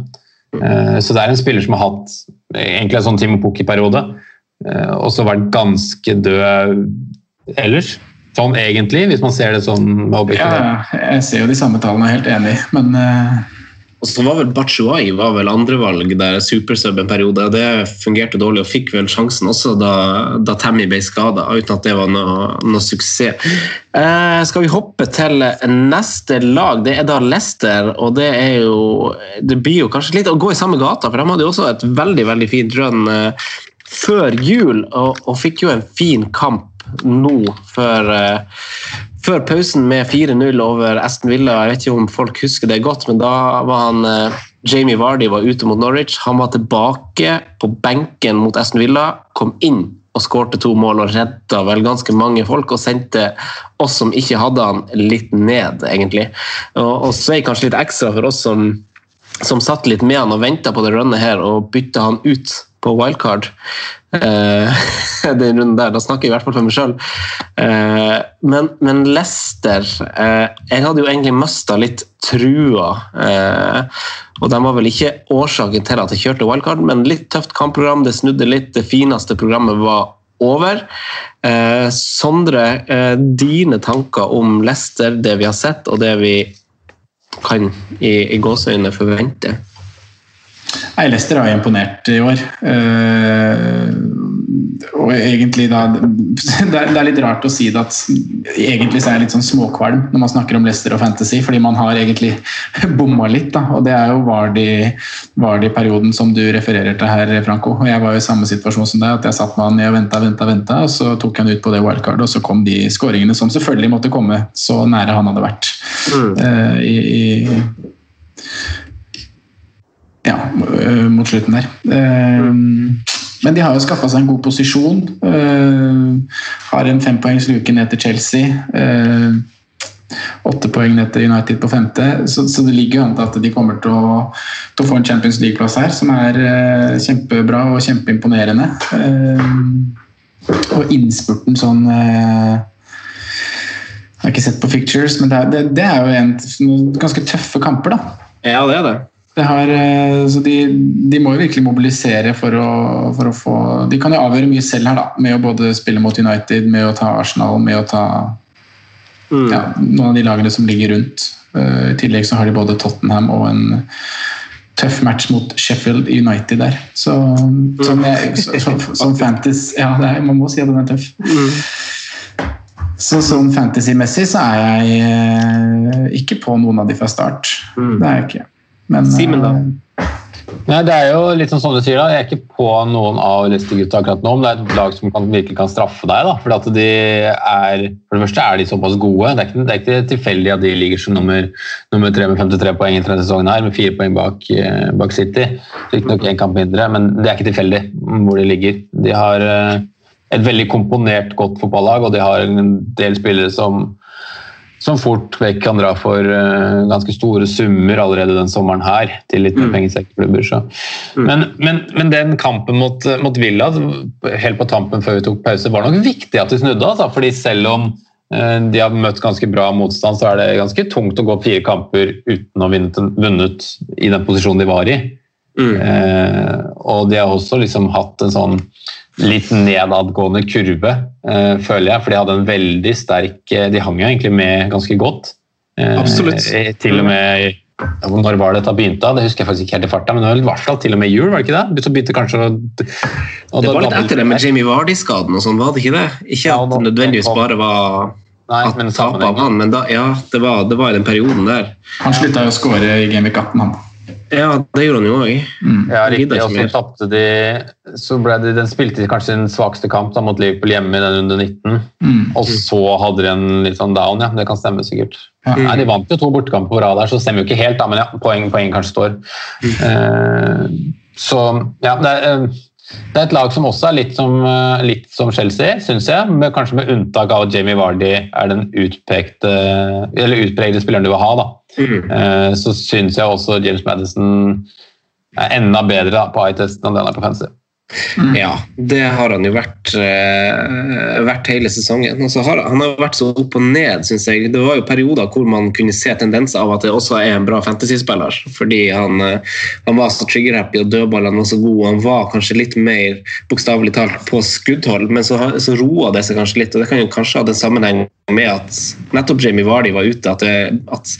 Eh, så det er en spiller som har hatt egentlig en sånn Timo Pukki-periode, eh, og så vært ganske død ellers. Sånn egentlig, hvis man ser det sånn med objektivitet. ja. Jeg ser jo de samme tallene, jeg er helt enig, men øh, Og så var vel Batshuayi var vel andrevalg der supersub en periode. Det fungerte dårlig og fikk vel sjansen også da, da Tammy ble skada, uten at det var noe, noe suksess. Eh, skal vi hoppe til neste lag? Det er da Leicester, og det er jo Det blir jo kanskje litt å gå i samme gata, for de hadde jo også et veldig, veldig fint run eh, før jul, og, og fikk jo en fin kamp nå før eh, før pausen med 4-0 over Aston Villa. Jeg vet ikke om folk husker det godt, men da var han eh, Jamie Vardy var ute mot Norwich. Han var tilbake på benken mot Aston Villa, kom inn og skårte to mål og redda vel ganske mange folk, og sendte oss som ikke hadde han, litt ned, egentlig. Og, og svei kanskje litt ekstra for oss som, som satt litt med han og venta på det runnet her, og bytta han ut på wildcard. Eh, den runden der, Da snakker jeg i hvert fall for meg sjøl. Eh, men, men Lester eh, Jeg hadde jo egentlig mista litt trua. Og de var vel ikke årsaken til at jeg kjørte wildcard, men litt tøft kampprogram. Det snudde litt. Det fineste programmet var over. Sondre, dine tanker om Lester, det vi har sett, og det vi kan i, i gåseøynene forvente? Nei, Leicester har imponert i år. Uh, og egentlig da det er, litt rart å si det at egentlig så er jeg litt sånn småkvalm når man snakker om Leicester og Fantasy, fordi man har egentlig bomma litt. da, og Det er jo Vardi-perioden som du refererer til her, Franco. og Jeg var jo i samme situasjon som deg, at jeg satt med han ned og venta, venta, venta, og så tok han ut på det wildcardet, og så kom de skåringene som selvfølgelig måtte komme så nære han hadde vært. Mm. Uh, i, i ja, øh, mot slutten der. Men de har jo skaffa seg en god posisjon. Har en fempoengs luke ned til Chelsea. Åtte poeng ned til United på femte, så, så det ligger jo an til at de kommer til å, til å få en Champions League-plass her, som er kjempebra og kjempeimponerende. Og innspurten sånn Jeg har ikke sett på pictures, men det er, det, det er jo en, ganske tøffe kamper, da. Ja, det er det. Har, eh, så de, de, må jo virkelig mobilisere for å, for å, få De kan jo avgjøre mye selv her, da, med å både spille mot United, med å ta Arsenal, med å ta mm. ja, noen av de lagene som ligger rundt. Uh, I tillegg så har de både Tottenham og en tøff match mot Sheffield United der. Så som, jeg, som, som fantasy Ja, er, man må si at den er tøff. Mm. Så sånn fantasy-messig så er jeg uh, ikke på noen av de fra start. Mm. Det er jeg ikke. Men, Simen, da? Eh, Nei, det er jo litt sånn som du sier da, Jeg er ikke på noen av Leicester-gutta akkurat nå, men det er et lag som kan, virkelig kan straffe deg. da, for at de er, For det første er de såpass gode. Det er ikke, det er ikke tilfeldig at de ligger som nummer, nummer 3 med 53 poeng i denne sesongen, her, med fire poeng bak, eh, bak City. Riktignok én kamp mindre, men det er ikke tilfeldig hvor de ligger. De har eh, et veldig komponert, godt fotballag, og de har en del spillere som som fort vekk kan dra for uh, ganske store summer allerede den sommeren her. til litt mer mm. pengesekklubber. Mm. Men, men, men, den kampen mot, mot, Villa helt på tampen før vi tok pause, var nok viktig at de snudde. Altså, fordi selv om uh, de har møtt ganske bra motstand, så er det ganske tungt å gå fire kamper uten å ha vunnet i den posisjonen de var i. Mm. Uh, og de har også liksom hatt en sånn litt nedadgående kurve, eh, føler jeg. For de hadde en veldig sterk eh, De hang jo egentlig med ganske godt. Eh, Absolutt. Til og med Når var det dette begynte? Det husker jeg faktisk ikke helt i farta, men det var i hvert fall til og med jul, var det ikke det? Så begynte kanskje å, Det var litt etter det med Jamie Vardy-skaden og sånn, var det ikke det? Ikke at det nødvendigvis bare var Nei, at tapet av han, men da, ja, det var, det var i den perioden der. Han slutta jo å skåre i Game 18, han. Ja, det gjorde han jo òg. Mm. Ja, riktig. Og så tapte de så ble de, Den spilte kanskje sin svakeste kamp da, mot Liverpool hjemme i den runde 19. Mm. Og så hadde de en litt sånn down, ja. Det kan stemme sikkert. Ja. Nei, De vant jo to bortekamper på rad der, så det stemmer jo ikke helt, da, men ja, poeng, poeng kanskje står. Mm. Eh, så ja, det er, eh, det er et lag som også er litt som, eh, litt som Chelsea, syns jeg. Med, kanskje med unntak av at Jamie Vardy er den utpekte, eller utpregede spilleren du vil ha. da. Mm. Eh, så syns jeg også James Madison er enda bedre da, på eye-testen enn den er på fancy. Mm. Ja, det har han jo vært, eh, vært hele sesongen. Altså, har, han har vært så opp og ned, syns jeg. Det var jo perioder hvor man kunne se tendenser av at det også er en bra fantasyspiller. Fordi han, eh, han var så trigger-happy og dødballene var så gode. Han var kanskje litt mer bokstavelig talt på skuddhold, men så, så roa det seg kanskje litt. og Det kan jo kanskje ha den sammenheng med at nettopp Jamie Vardy var ute. At, det, at,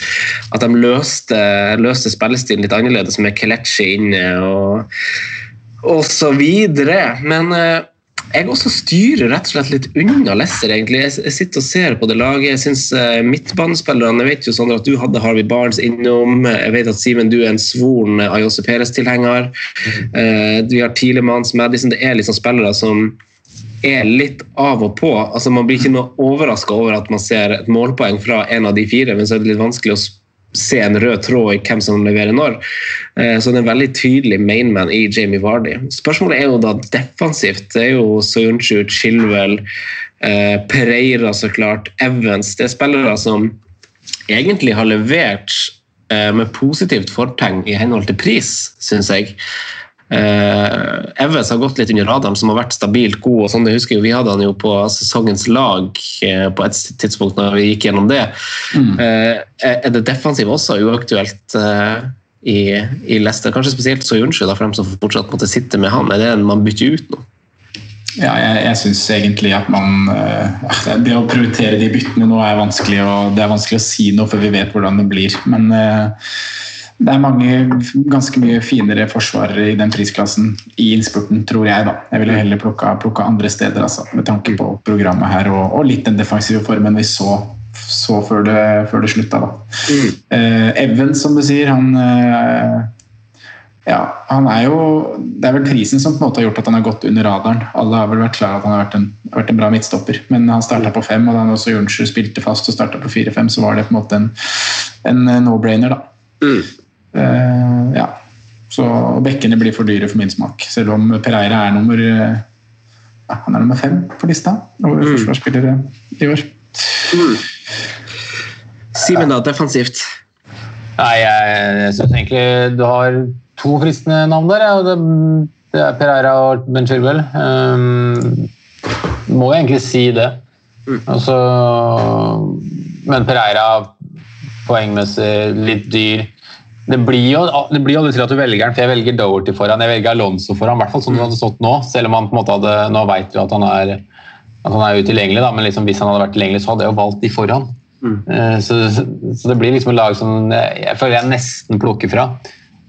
at de løste, løste spillestilen litt annerledes med Kelechi inne. og og så videre. Men eh, jeg også styrer rett og slett litt unna Lesser, egentlig. Jeg sitter og ser på det laget. Jeg syns uh, midtbanespillerne Jeg vet jo Sondre, at du hadde Harvey Barnes innom. Jeg vet at Simen, du er en svoren Ayose Perez-tilhenger. Vi har Tilemanns, Madison. Det er liksom spillere som er litt av og på. Altså Man blir ikke noe overraska over at man ser et målpoeng fra en av de fire, men så er det litt vanskelig å se en rød tråd i hvem som leverer når. Eh, Så det er en veldig tydelig mainman i Jamie Vardy. Spørsmålet er jo da defensivt. Det er jo Soyuncu, Chilwell, eh, Pereira så klart, Evans. Det er spillere som egentlig har levert eh, med positivt fortegn i henhold til pris, syns jeg. Uh, Evans har gått litt under radaren, som har vært stabilt god. og sånn, det husker jeg, Vi hadde han jo på sesongens lag eh, på et tidspunkt når vi gikk gjennom det. Eh, er det defensiv også uaktuelt eh, i, i Leicester? Kanskje spesielt Soyuncu, for dem som fortsatt måtte sitte med han. Er det en man bytter ut nå? Ja, jeg, jeg syns egentlig at man eh, Det å prioritere de byttene nå er vanskelig, og det er vanskelig å si noe før vi vet hvordan det blir. Men eh, det er mange ganske mye finere forsvarere i den prisklassen i innspurten, tror jeg. da. Jeg ville heller plukka, plukka andre steder, altså, med tanke på programmet her, og, og litt den defensive formen vi så, så før, det, før det slutta. da. Uh, Evans, som du sier, han uh, ja, han er jo Det er vel prisen som på en måte har gjort at han har gått under radaren. Alle har vel vært klar at han har vært en, vært en bra midtstopper, men han starta på fem, og da han også Jørnsrud spilte fast og starta på fire-fem, så var det på en måte en, en no-brainer, da. Eh, ja. Så bekkene blir for dyre for min smak, selv om Pereira er nummer eh, ja, han er nummer fem på lista over forsvarsspillere i år. Simen, da, defensivt. Nei, jeg, jeg syns egentlig du har to fristende navn der. Ja. Det, det er Pereira og Ben Chilwell. Um, må jeg egentlig si det. Altså, men Pereira poengmessig litt dyr. Det blir jo det blir jo aldri til at du velger den, for jeg velger Doherty foran, jeg velger Alonso foran. I hvert fall som det hadde stått nå, selv om han på en måte hadde, nå vet du at han er, at han er utilgjengelig. Da, men liksom, hvis han hadde vært tilgjengelig, så hadde jeg jo valgt de foran. Mm. Så, så det blir liksom et lag som jeg, føler jeg nesten plukker fra.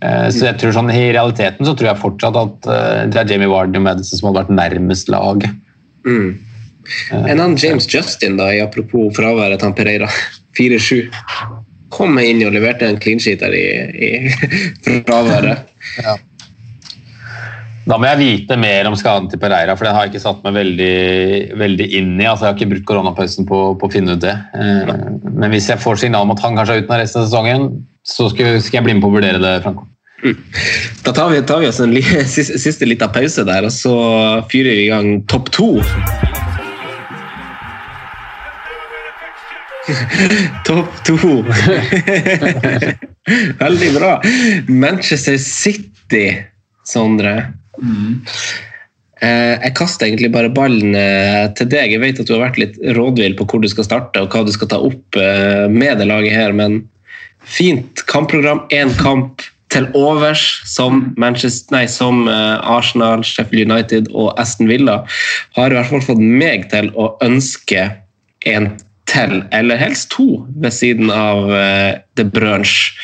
Eh, Så jeg tror sånn, I realiteten så tror jeg fortsatt at eh, det er Jamie Warden og Madison som hadde vært nærmest laget. Mm. En annen James Justin, da, i apropos fraværet til han Pereira. 4-7. Kom inn og leverte en clean sheet der i, i fraværet. Da må jeg vite mer om skaden til Pereira, for den har jeg ikke satt meg veldig, veldig inn i. Altså, jeg har ikke brukt koronapausen på, på å finne ut det. Eh, Men hvis jeg får signal om at han kanskje er uten av resten av sesongen, så skal, skal jeg bli med på å vurdere det, Franco. Da tar vi, tar vi oss en siste, siste liten pause der, og så fyrer vi i gang topp to. topp to. Veldig bra. Manchester City, Sondre. Mm. Jeg kaster egentlig bare ballen eh, til deg. Jeg vet at du har vært litt rådvill på hvor du skal starte og hva du skal ta opp eh, med det laget her, men fint kampprogram. Én kamp til overs som, nei, som eh, Arsenal, Sheffield United og Aston Villa har i hvert fall fått meg til å ønske en til, eller helst to, ved siden av uh, The Brunch.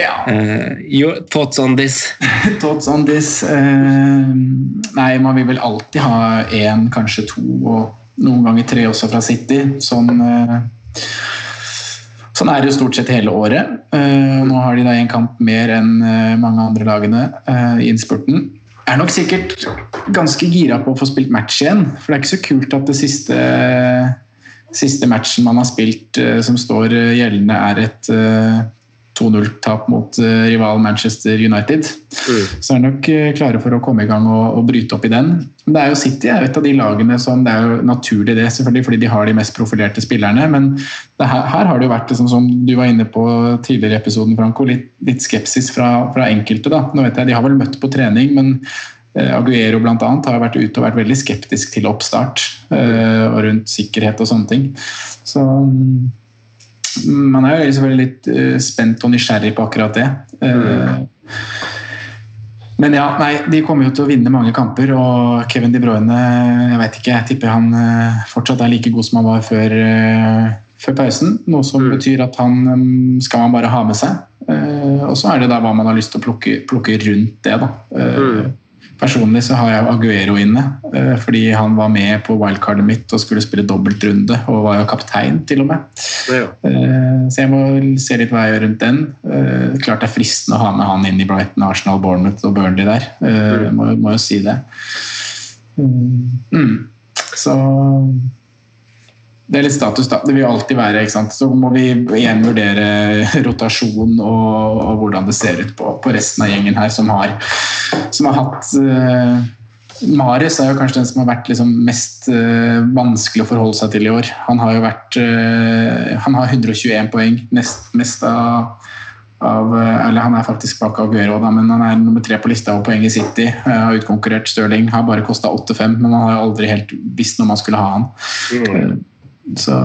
Ja. Uh, your thoughts on this? Thoughts on this? uh, nei, man vil vel alltid ha én, kanskje to, og noen ganger tre også fra City. Sånn, eh, sånn er det jo stort sett hele året. Eh, nå har de da en kamp mer enn eh, mange andre lagene eh, i innspurten. Er nok sikkert ganske gira på å få spilt match igjen, for det er ikke så kult at det siste Siste matchen man har spilt eh, som står eh, gjeldende, er et eh, 2-0-tap mot eh, rival Manchester United. Så er nok klare for å komme i gang og, og bryte opp i den. Men det er jo City er et av de lagene som det er jo naturlig det, selvfølgelig fordi de har de mest profilerte spillerne. Men det her, her har det jo vært liksom, som du var inne på tidligere i episoden, Franco, litt, litt skepsis fra, fra enkelte. da. Nå vet jeg, De har vel møtt på trening, men Aguero blant annet har vært ute og vært veldig skeptisk til oppstart eh, og rundt sikkerhet og sånne ting. Så mm, man er jo selvfølgelig litt eh, spent og nysgjerrig på akkurat det. Eh, men ja, nei, de kommer jo til å vinne mange kamper, og Kevin De Bruyne jeg vet ikke, jeg tipper han eh, fortsatt er like god som han var før, eh, før pausen. Noe som betyr at han mm, skal man bare ha med seg. Eh, og så er det da hva man har lyst til å plukke, plukke rundt det. da. Eh, Personlig så har jeg Aguero inne, eh, fordi han var med på wildcardet mitt og skulle spille dobbeltrunde, og var jo kaptein til og med. Ja. Eh, Så jeg må se litt hva jeg gjør rundt den. Eh, Klart det er fristende å ha med han inn i Brighton, Arsenal, Bournemouth og Burnley der. Jeg må, må jo si det. Mm. Mm. Så det er litt status, da. Det vil alltid være. ikke sant? Så må vi igjen vurdere rotasjon og, og hvordan det ser ut på, på, resten av gjengen her, som har, som har hatt uh, Marius er jo kanskje den som har vært liksom mest uh, vanskelig å forholde seg til i år. Han har jo vært uh, Han har 121 poeng, nest mest av av, eller Han er faktisk bak Aguero, da, men han er nummer tre på lista over poeng i City. Har utkonkurrert Stirling. Har bare kosta 8-5, men han har aldri helt visst når man skulle ha han. Mm. Så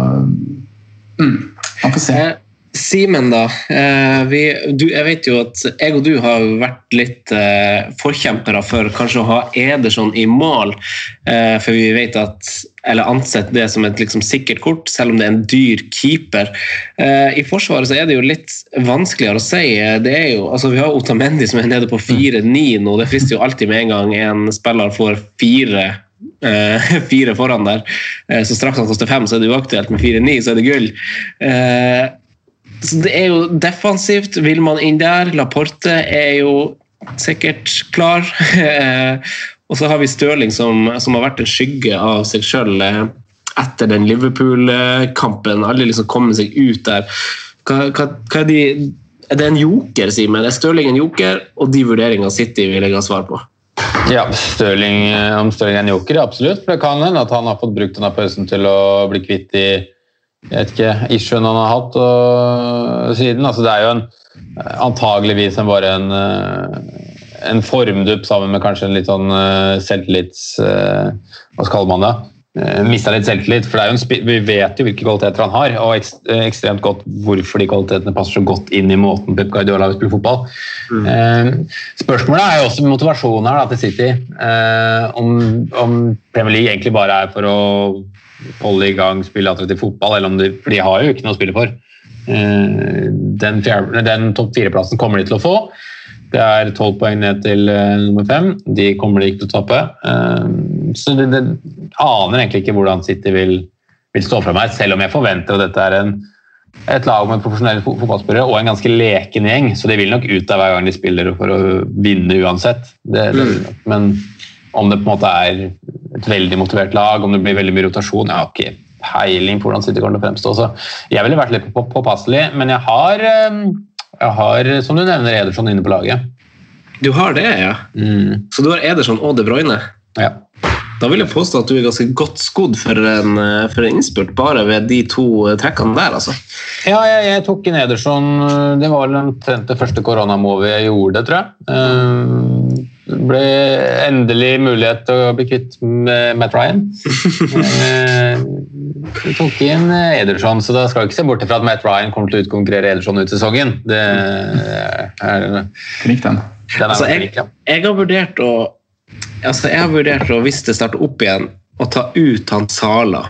mm, man får se. Eh, Simen, da. Eh, vi, du, jeg vet jo at jeg og du har vært litt eh, forkjempere for kanskje å ha Ederson i mål. Eh, for vi vet at, eller ansett det som et liksom, sikkert kort, selv om det er en dyr keeper. Eh, I Forsvaret så er det jo litt vanskeligere å si. Det er jo, altså, vi har Otamendi som er nede på 4-9 nå. Det frister jo alltid med en gang en spiller får fire fire foran der. Uh, så straks han koster fem, så er det uaktuelt. Med fire-ni, så er det gull. Uh, så det er jo defensivt. Vil man inn der? Laporte er jo sikkert klar. og så har vi Stirling, som, som, har vært en skygge av seg sjøl etter den Liverpool-kampen. Alle liksom kommer seg ut der. Hva, hva, hva er, de, er det en joker, Simen? Er Stirling en joker? Og de vurderingene City vil jeg ha svar på. Ja, Stirling, om Stirling er en joker, absolutt. Det kan hende at han har fått brukt denne pausen til å bli kvitt de jeg vet ikke, issuen han har hatt og, siden. Altså, det er jo en, antageligvis en, bare en, eh, en formdupp sammen med kanskje en litt sånn selvtillits... Uh, hva skal man det? Eh, mista litt selvtillit. For vi vet jo hvilke kvaliteter han har, og ekst ekstremt godt hvorfor de kvalitetene passer så godt inn i måten Pep Guardiola vil spille fotball. Mm. Eh, spørsmålet er jo også motivasjonen her da, til City. Eh, om, om, Premier League egentlig bare er for å holde i gang spille attraktiv fotball, eller om de, for de har jo ikke noe å spille for. Eh, den, den topp fire-plassen kommer de til å få. Det er tolv poeng ned til uh, nummer fem. De kommer de ikke til å tape. Uh, så det, det, aner egentlig ikke hvordan City vil, vil, stå fra meg, selv om jeg forventer at dette er en, et lag med profesjonelle fotballspillere og en ganske leken gjeng. Så de vil nok ut av hver gang de spiller for å vinne uansett. Det, mm. Men om det på en måte er et veldig motivert lag, om det blir veldig mye rotasjon Jeg har ikke peiling på hvordan City kommer til å fremstå. Så jeg ville vært litt påpasselig, men jeg har um, jeg har, som du nevner, Ederson inne på laget. Du har det, ja? Mm. Så du har Ederson og De Bruyne? Ja. Da vil jeg påstå at du er ganske godt skodd for en, for en innspurt bare ved de to trekkene der, altså. Ja, jeg, jeg tok inn Ederson. Det var omtrent det første koronamovet jeg gjorde, tror jeg. Uh, ble endelig mulighet til å bli kvitt med Matt Ryan. Vi eh, tok inn Ederson, så da skal vi ikke se bort fra at Matt Ryan kommer til å utkonkurrere Ederson ut sesongen. Det er Klikk den. den altså, jeg, jeg, har vurdert å altså, jeg har vurdert å, hvis det starter opp igjen, å ta ut han Sala.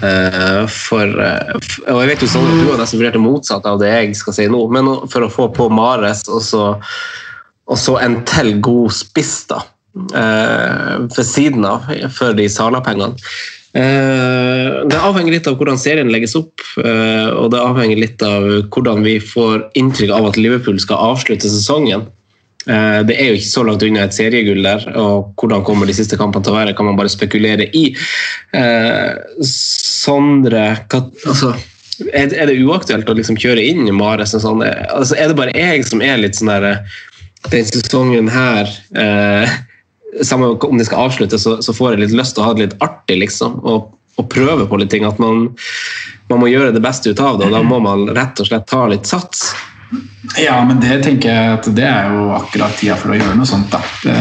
Uh, for, uh, og jeg vet jo sånn at Du har nesten vurdert det motsatte av det jeg skal si nå, men for å få på Mares og så og så en til god spiss da, eh, ved siden av for de Sala-pengene. Eh, det avhenger litt av hvordan serien legges opp, eh, og det avhenger litt av hvordan vi får inntrykk av at Liverpool skal avslutte sesongen. Det er jo ikke så langt unna et seriegull der, og hvordan kommer de siste kampene til å være, kan man bare spekulere i. Sondre altså, Er det uaktuelt å liksom kjøre inn Mares? Sånn? Altså, er det bare jeg som er litt sånn der den sesongen her eh, Samme om det skal avsluttes, så, så, får jeg litt lyst til å ha det litt artig, liksom. Og, og prøve på litt ting. At man, man, må gjøre det beste ut av det, og da må man rett og slett ta litt sats. Ja, men det tenker jeg at det er jo akkurat tida for å gjøre noe sånt. da. Det,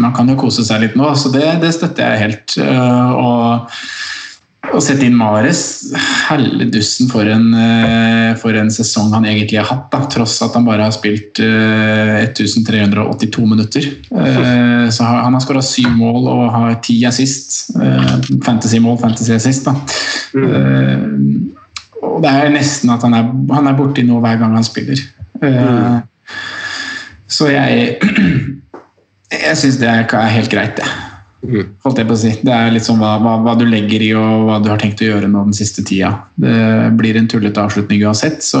man kan jo kose seg litt nå, så det, det støtter jeg helt. Eh, og å sette inn Mares Helledussen for en, eh, for en sesong han egentlig har hatt, da, tross at han bare har spilt uh, 1382 minutter. Uh, så Han har skåra syv mål og har ti assist. Uh, Fantasy-mål, fantasy-assist. da. Mm. og Det er nesten at han er, han er borti noe hver gang han spiller. Mm. Så jeg jeg syns det er helt greit, det. Holdt jeg på å si. Det er litt sånn hva, hva, hva, du legger i og hva du har tenkt å gjøre nå den siste tida. Det blir en tullete avslutning uansett, så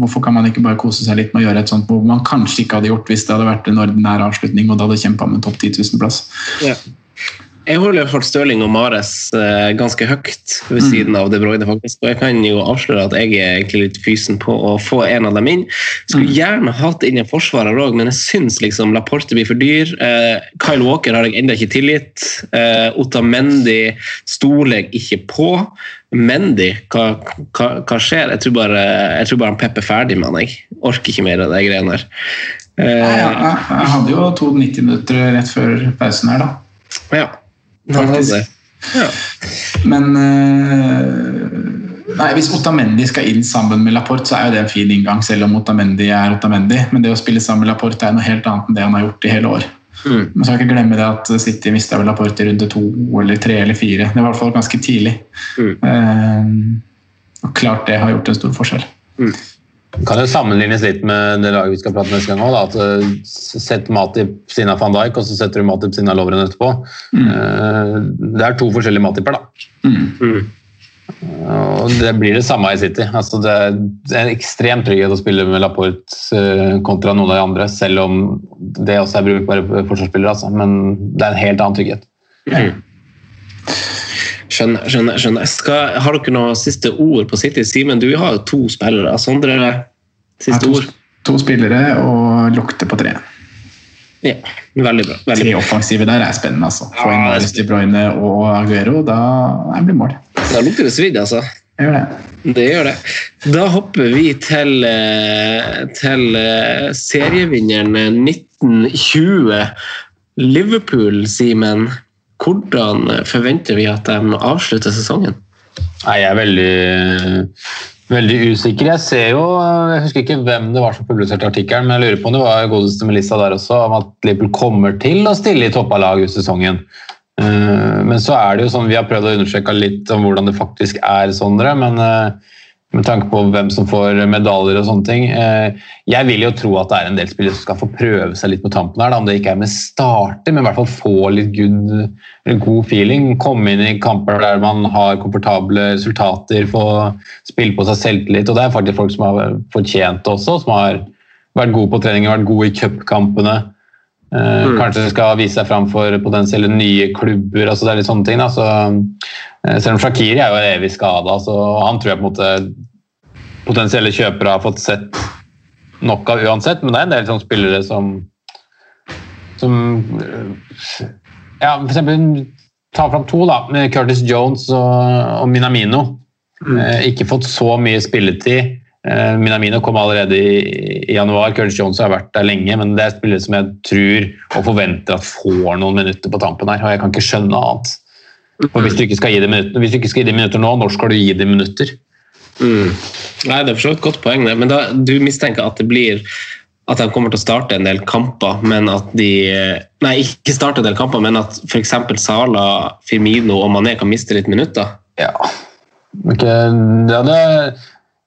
hvorfor kan man ikke bare kose seg litt med å gjøre et sånt hvor man kanskje ikke hadde gjort hvis det hadde vært en ordinær avslutning og det hadde kjempa med topp 10 000-plass. Ja. Jeg holder hvert Stirling og Mares eh, ganske høyt ved siden av De Bruyne, faktisk. Og jeg kan jo avsløre at jeg er egentlig litt fysen på å få en av dem inn. Skulle gjerne hatt inn en forsvarer òg, men jeg syns liksom Laporte blir for dyr. Eh, Kyle Walker har jeg ennå ikke tilgitt. Otta Mendy stoler jeg ikke på. Mendy, hva, hva, hva skjer? Jeg tror bare, jeg tror bare han Pep er ferdig med han. Jeg orker ikke mer av de greiene der. Nei, Eh, ja, jeg hadde jo to 90 minutter rett før pausen her, da. ja. Det. Ja. Men eh, Nei, Hvis Otamendi skal inn sammen med Laporte, så er jo det en fin inngang, selv om Otamendi er Otamendi. Men det å spille sammen med Laporte er noe helt annet enn det han har gjort i hele år. Mm. Man skal ikke glemme det at City mista vel Laporte i runde to eller tre eller fire. Det var i hvert fall ganske tidlig. Mm. Eh, og klart det har gjort en stor forskjell. Kan jo sammenlignes litt med det laget vi skal prate neste gang òg. Sett Matip siden av van Dijk, og så setter du Matip siden av Lovren etterpå. Mm. Det er to forskjellige Matiper, da. Mm. Og det blir det samme i City. Altså det er en ekstrem trygghet å spille med Laporte eh, kontra noen av de andre, selv om det også er brukbare forsvarsspillere. Altså. Men det er en helt annen trygghet. Skjønner. skjønner, skjønner. Skal, har dere noen siste ord på City? Simen, du har jo to spillere. Sondre, siste to, ord? to spillere og lukter på tre. Ja, veldig bra. Veldig Tre offensive der er spennende. altså. Få inn Mares De Bruyne og Aguero, da det blir mål. Da lukter det svidd, altså. Det gjør det. Det gjør det. Da hopper vi til, eh, til eh, serievinneren 1920. Liverpool, Simen. Hvordan forventer vi at de avslutter sesongen? Nei, jeg er veldig, veldig usikker. Jeg ser jo, jeg husker ikke hvem det var som publiserte artikkelen, men jeg lurer på om det var godeste Melissa der også, om at Liverpool kommer til å stille i toppalag ut sesongen. Eh, Men så er det jo sånn, vi har prøvd å undersøke litt om hvordan det faktisk er, Sondre, men eh, med tanke på hvem som får medaljer og sånne ting. eh, Jeg vil jo tro at det er en del spillere som skal få prøve seg litt på tampen her, om det ikke er med starter, men i hvert fall få litt good, god feeling. Komme inn i kamper der man har komfortable resultater, få spille på seg selvtillit. Og det er faktisk folk som har fortjent det også, som har vært gode på trening, vært gode i cupkampene. Eh, Kanskje skal vise seg fram for potensielle nye klubber. altså Det er litt sånne ting. Da. Så, eh, selv om Shakiri er jo evig skada, så han tror jeg på en måte potensielle kjøpere har fått sett nok av uansett. Men det er en del sånne spillere som som eh, ja, for eksempel ta fram to, da. med Curtis Jones og, og Minamino. Mm. ikke fått så mye spilletid. Eh, Minamino kom allerede i, i januar. Curtis Jones har vært der lenge, men det er spillere som jeg tror og forventer at får noen minutter på tampen her. og Jeg kan ikke skjønne annet. For hvis du ikke skal gi dem minutter, hvis du ikke skal gi dem minutter nå, når skal du gi dem minutter? Mm. Nei, Det er for så vidt et godt poeng, men da, du mistenker at det blir at de kommer til å starte en del kamper, men at de Nei, ikke starte en del kamper, men at f.eks. Sala, Firmino og Mané kan miste litt minutter. Ja. Okay. ja det,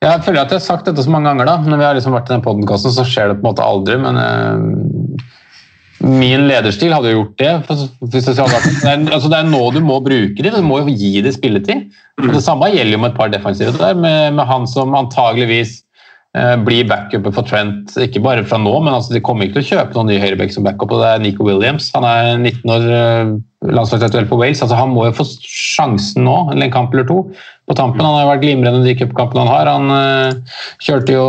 jeg føler at jeg har sagt dette så mange ganger, da. Når vi har liksom vært i den podkasten, så skjer det på en måte aldri. Men uh, min lederstil hadde jo gjort det. Hvis jeg skal, det, er, altså det er nå du må bruke det. Du må jo gi det spilletid. Og det samme gjelder jo med et par defensive der, med, med han som antageligvis eh, blir backupet for Trent, ikke bare fra nå, men altså, de kommer ikke til å kjøpe noen ny høyreback som backup, og det er Nico Williams. Han er 19 år, eh, landslagsaktuell på Wales. altså Han må jo få sjansen nå, eller en kamp eller to, på tampen. Han har jo vært glimrende i de cupkampene han har. Han eh, kjørte jo,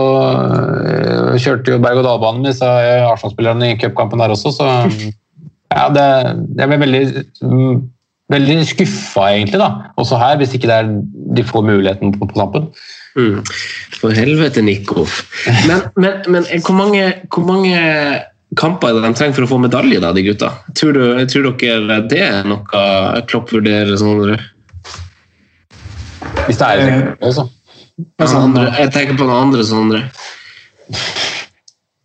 eh, kjørte jo berg-og-dal-banen med disse Arsenal-spillerne i cupkampen der også, så ja, det, jeg ble veldig, mm, veldig skuffa, egentlig, da. Også her, hvis ikke det er, de får muligheten på, på tampen. Mm. For helvete, Nico. Men, men, men hvor, mange, hvor mange kamper er de trenger for å få medalje, da, de gutta? Tror, du, tror dere det er noe Klopp vurderer? Sånn, Hvis det er et eksempel, altså. sånn jeg tenker på den andre Sondre.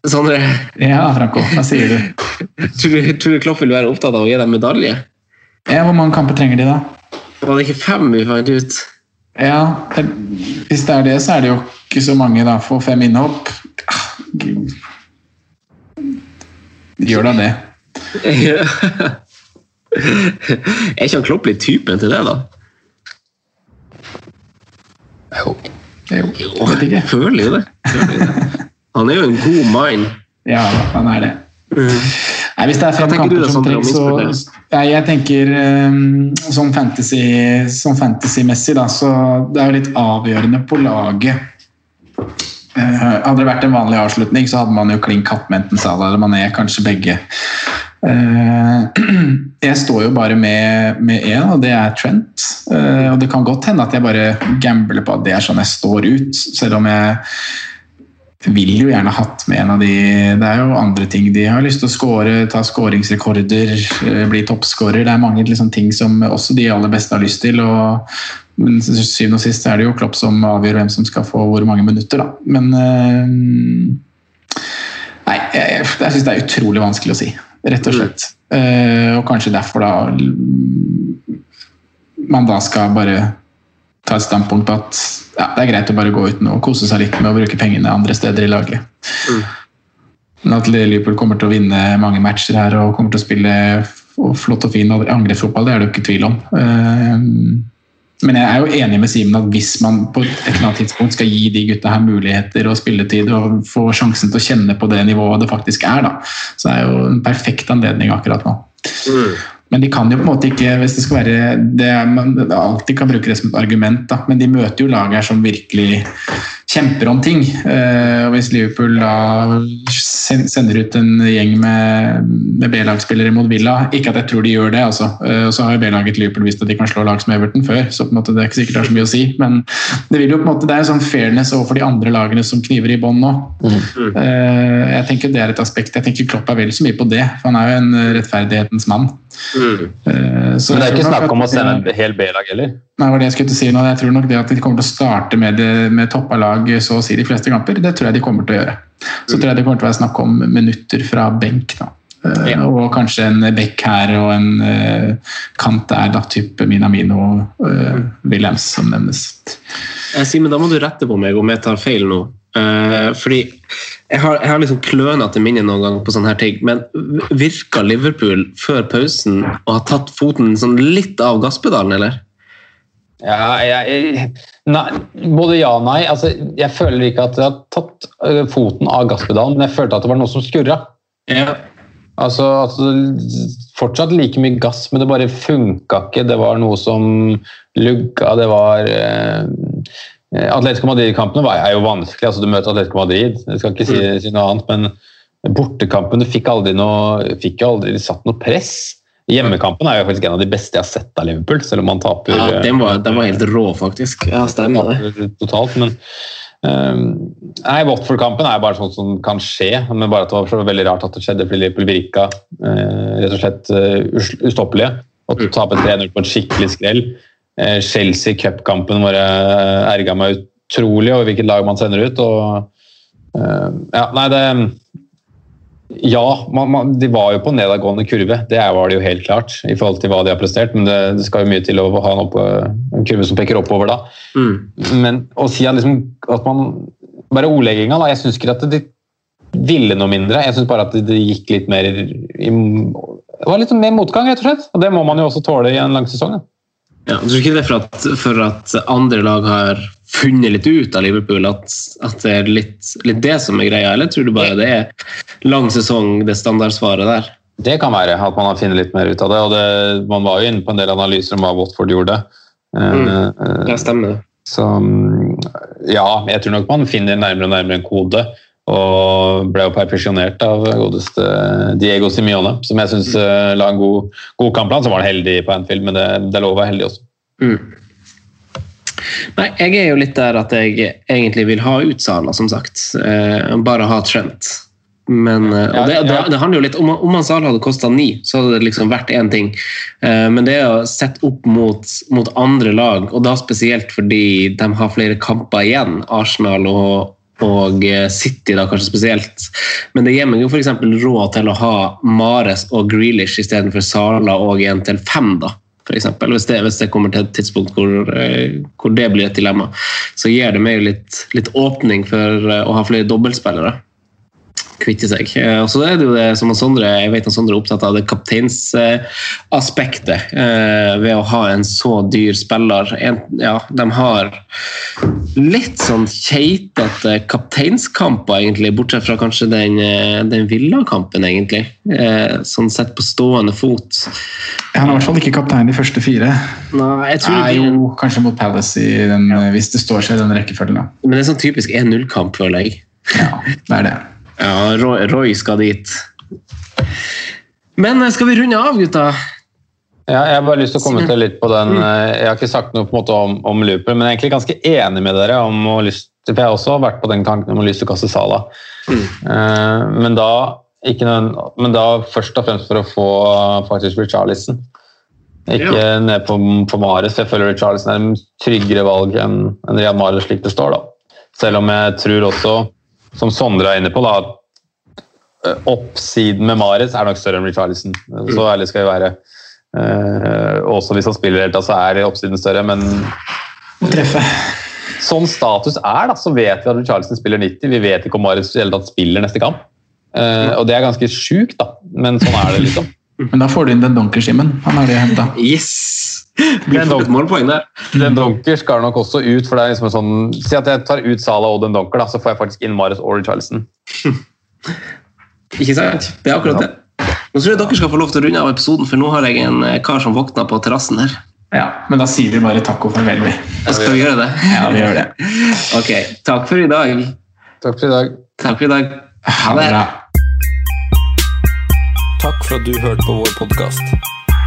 Sondre, Ja, Franco, hva sier du? tror du, tror du Klopp vil være opptatt av å gi dem medalje? Ja, Hvor mange kamper trenger de, da? Var det ikke fem vi fant ut? Ja, det- Hvis det er det, så er det jo ikke så mange, da. Få fem innhopp. Ah, Gjør da det. er ikke han Klopp litt typen til det, da? Jo, jeg vet ikke. Føler jo det. Han er jo en god mind. Ja, han er det. Nei, Hvis det er fem kamper som trengs, så nei, Jeg tenker um, sånn fantasy-messig, fantasy-messig, da, så det er jo litt avgjørende på laget. Uh, hadde det vært en vanlig avslutning, så hadde man jo klin katt med enten Salah eller Mané, kanskje begge. Eh, jeg står jo bare med én, og det er Trent. Eh, og det kan godt hende at jeg bare gambler på at det er sånn jeg står ut, selv om jeg vil jo gjerne hatt med en av de Det er jo andre ting de har lyst til å score, ta skåringsrekorder, eh, bli toppskårer. Det er mange liksom, ting som også de aller beste har lyst til. og men syvende og sist er det jo Klopp som avgjør hvem som skal få hvor mange minutter. Da. Men Nei, jeg, jeg syns det er utrolig vanskelig å si, rett og slett. Eh, og kanskje derfor da man da skal bare ta et standpunkt på at ja, det er greit å bare gå ut nå og kose seg litt med å bruke pengene andre steder i laget. Men at Liverpool kommer til å vinne mange matcher her og kommer til å spille flott og fin angrepsfotball, det er det jo ikke tvil om. Eh, Men jeg er jo enig med Simen at hvis man på et eller annet tidspunkt skal gi de gutta her muligheter og spilletid og få sjansen til å kjenne på det nivået det faktisk er, da, så er jo en perfekt anledning akkurat nå. Men de kan jo på en måte ikke hvis det skal være det man alltid kan bruke det som et argument, da, men de møter jo lag her som virkelig kjemper om ting. Eh, og Hvis Liverpool da sender ut en gjeng med, med B-lagsspillere mot Villa Ikke at jeg tror de gjør det, altså. Eh, og så har jo B-laget Liverpool vist at de kan slå lag som Everton før, så på en måte det er ikke sikkert det har så mye å si. Men det vil jo på en måte, det er en sånn fairness overfor de andre lagene som kniver i bånn nå. Mm. jeg tenker det er et aspekt. Jeg tenker Klopp er vel så mye på det, for han er jo en eh, rettferdighetens mann. Eh, så Men det er ikke snakk om å sende en hel B-lag heller. Nei, det var det jeg skulle si nå. Jeg tror nok det at de kommer til å starte med, det, med toppa lag så å si de fleste kamper, det tror jeg de kommer til å gjøre. Så tror jeg det kommer til å være snakk om minutter fra benk. da. Ja. Og kanskje en bekk her og en eh, kant der, da, type Minamino og uh, Williams, som nevnes. Eh, Simen, da må du rette på meg om jeg tar feil nå. Eh, fordi jeg har, jeg har liksom klønete minne noen gang på sånne her ting, men virka Liverpool før pausen å ha tatt foten sånn litt av gasspedalen, eller? Ja, jeg, nei, både ja og nei. Altså, jeg føler ikke at jeg har tatt foten av gasspedalen, men jeg følte at det var noe som skurra. Ja. Altså, altså, fortsatt like mye gass, men det bare funka ikke. Det var noe som lugga. Det var eh, Atletico Madrid-kampene er jo vanskelig. altså Du møter Atletico Madrid, jeg skal ikke si, si noe annet. Men bortekampene fikk aldri noe, fikk aldri satt noe press. Hjemmekampen er jo faktisk en av de beste jeg har sett av Liverpool, selv om man taper ja eh, den, var, den var helt rå, faktisk. Ja, stemmer det. totalt. Men Um, nei, Watford-kampen er bare sånn som kan skje. Men bare at det var så veldig rart at det skjedde fordi Liverpool virka uh, rett og slett uh, us- ustoppelige. Og tape 3-0 på en skikkelig skrell. Eh, Chelsea Cup-kampen hvor jeg erga meg utrolig over hvilket lag man sender ut. og eh, ja, nei, det ja, man, man, de var jo på nedadgående kurve, det var det jo helt klart. i forhold til hva de har prestert, Men det, det skal jo mye til å ha en, opp, en kurve som peker oppover da. Men å si at, liksom, at man Bare ordlegginga, da. Jeg syns ikke at de ville noe mindre. Jeg syns bare at det, de gikk litt mer i Det var litt mer motgang, rett og slett. Og det må man jo også tåle i en lang sesong. Da. Ja, tror ikke det er for at, for at andre lag har funnet litt ut av Liverpool, at, at det er litt, litt det som er greia, eller tror du bare det er lang sesong, det standardsvaret der? Det kan være at man har funnet litt mer ut av det. og det, Man var jo inne på en del analyser om hva Watford gjorde. Det eh, stemmer. Så mm, ja, jeg tror nok man finner nærmere og nærmere en kode. Og ble jo perfeksjonert av godeste Diego Simione, som jeg syns la en god, god kampplan. Så var han heldig på Anfield, men det, det lå å være heldig også. Nei, jeg er jo litt der at jeg egentlig vil ha ut Sala, som sagt. Eh, bare ha Trent. Men, eh, og det, det, det handler jo litt Om, om Sala hadde kosta ni, så hadde det liksom vært én ting. Eh, men det er å sette opp mot, mot andre lag, og da spesielt fordi de har flere kamper igjen, Arsenal og, og eh, City da kanskje spesielt. Men det gir meg jo f.eks. råd til å ha Mares og Grealish istedenfor Sala og en til fem. da for eksempel, hvis det, hvis det kommer til et tidspunkt hvor, eh, hvor det blir et dilemma, så gir det meg litt, litt åpning for eh, å ha flere dobbeltspillere. Kvitte seg. Eh, Og så er det jo det som Sondre, jeg vet Sondre er opptatt av, det kapteinsaspektet eh, ved å ha en så dyr spiller. Ja, de har litt sånn keitete kapteinskamper, egentlig, bortsett fra kanskje den, eh, den Villa-kampen, egentlig. Eh, Sånn sett på stående fot. Han er i hvert fall ikke kaptein de første fire. Nei, jeg tror Nei, det blir jo, kanskje mot Palace i den, hvis det står seg i den rekkefølgen. da. Men det er sånn typisk 1-0-kamp, føler jeg. Ja, det er det. Ja, Roy, Roy skal dit. Men eh, skal vi runde av, gutta? Ja, jeg har bare lyst til å kommentere litt på den. eh, Jeg har ikke sagt noe på en måte om, om Liverpool, men jeg er egentlig ganske enig med dere om å lyst, for jeg har også vært på den tanken om å å kaste Sala. Eh, men, da, noen, men da først og fremst for å få faktisk Richarlison. Ikke ned på, på Mares. Jeg føler Richarlison er en tryggere valg enn en Rian Mahrez slik det står. da. Selv om jeg tror også, som Sondre er inne på, da, at eh, oppsiden med Mares er nok større enn Richarlison. Så ærlig skal vi være. Eh, også hvis han spiller helt, så er oppsiden større, men treffe. sånn status er, da, så vet vi at Richarlison spiller 90. Vi vet ikke om Marius spiller neste kamp. Eh, og det er ganske sjukt, da, men sånn er det, liksom. Men da får du inn den donkerskimen. Han har det henta. Yes! Den Donker skal nok også ut, for det er liksom en sånn Si at jeg tar ut Sala og den Donker, da, så får jeg faktisk inn Marius og Charleston. Ikke sant? Det er akkurat det. Nå tror jeg dere skal få lov til å runde av episoden, for nå har jeg en eh, kar som våkna på terrassen her. Ja, men da sier vi bare takk og farvel, vi. Skal vi gjøre det? Ja, vi gjør det. Ok, takk for i dag. Takk for i dag. Takk for i dag. Ha det. Takk for at du hørte på vår podkast.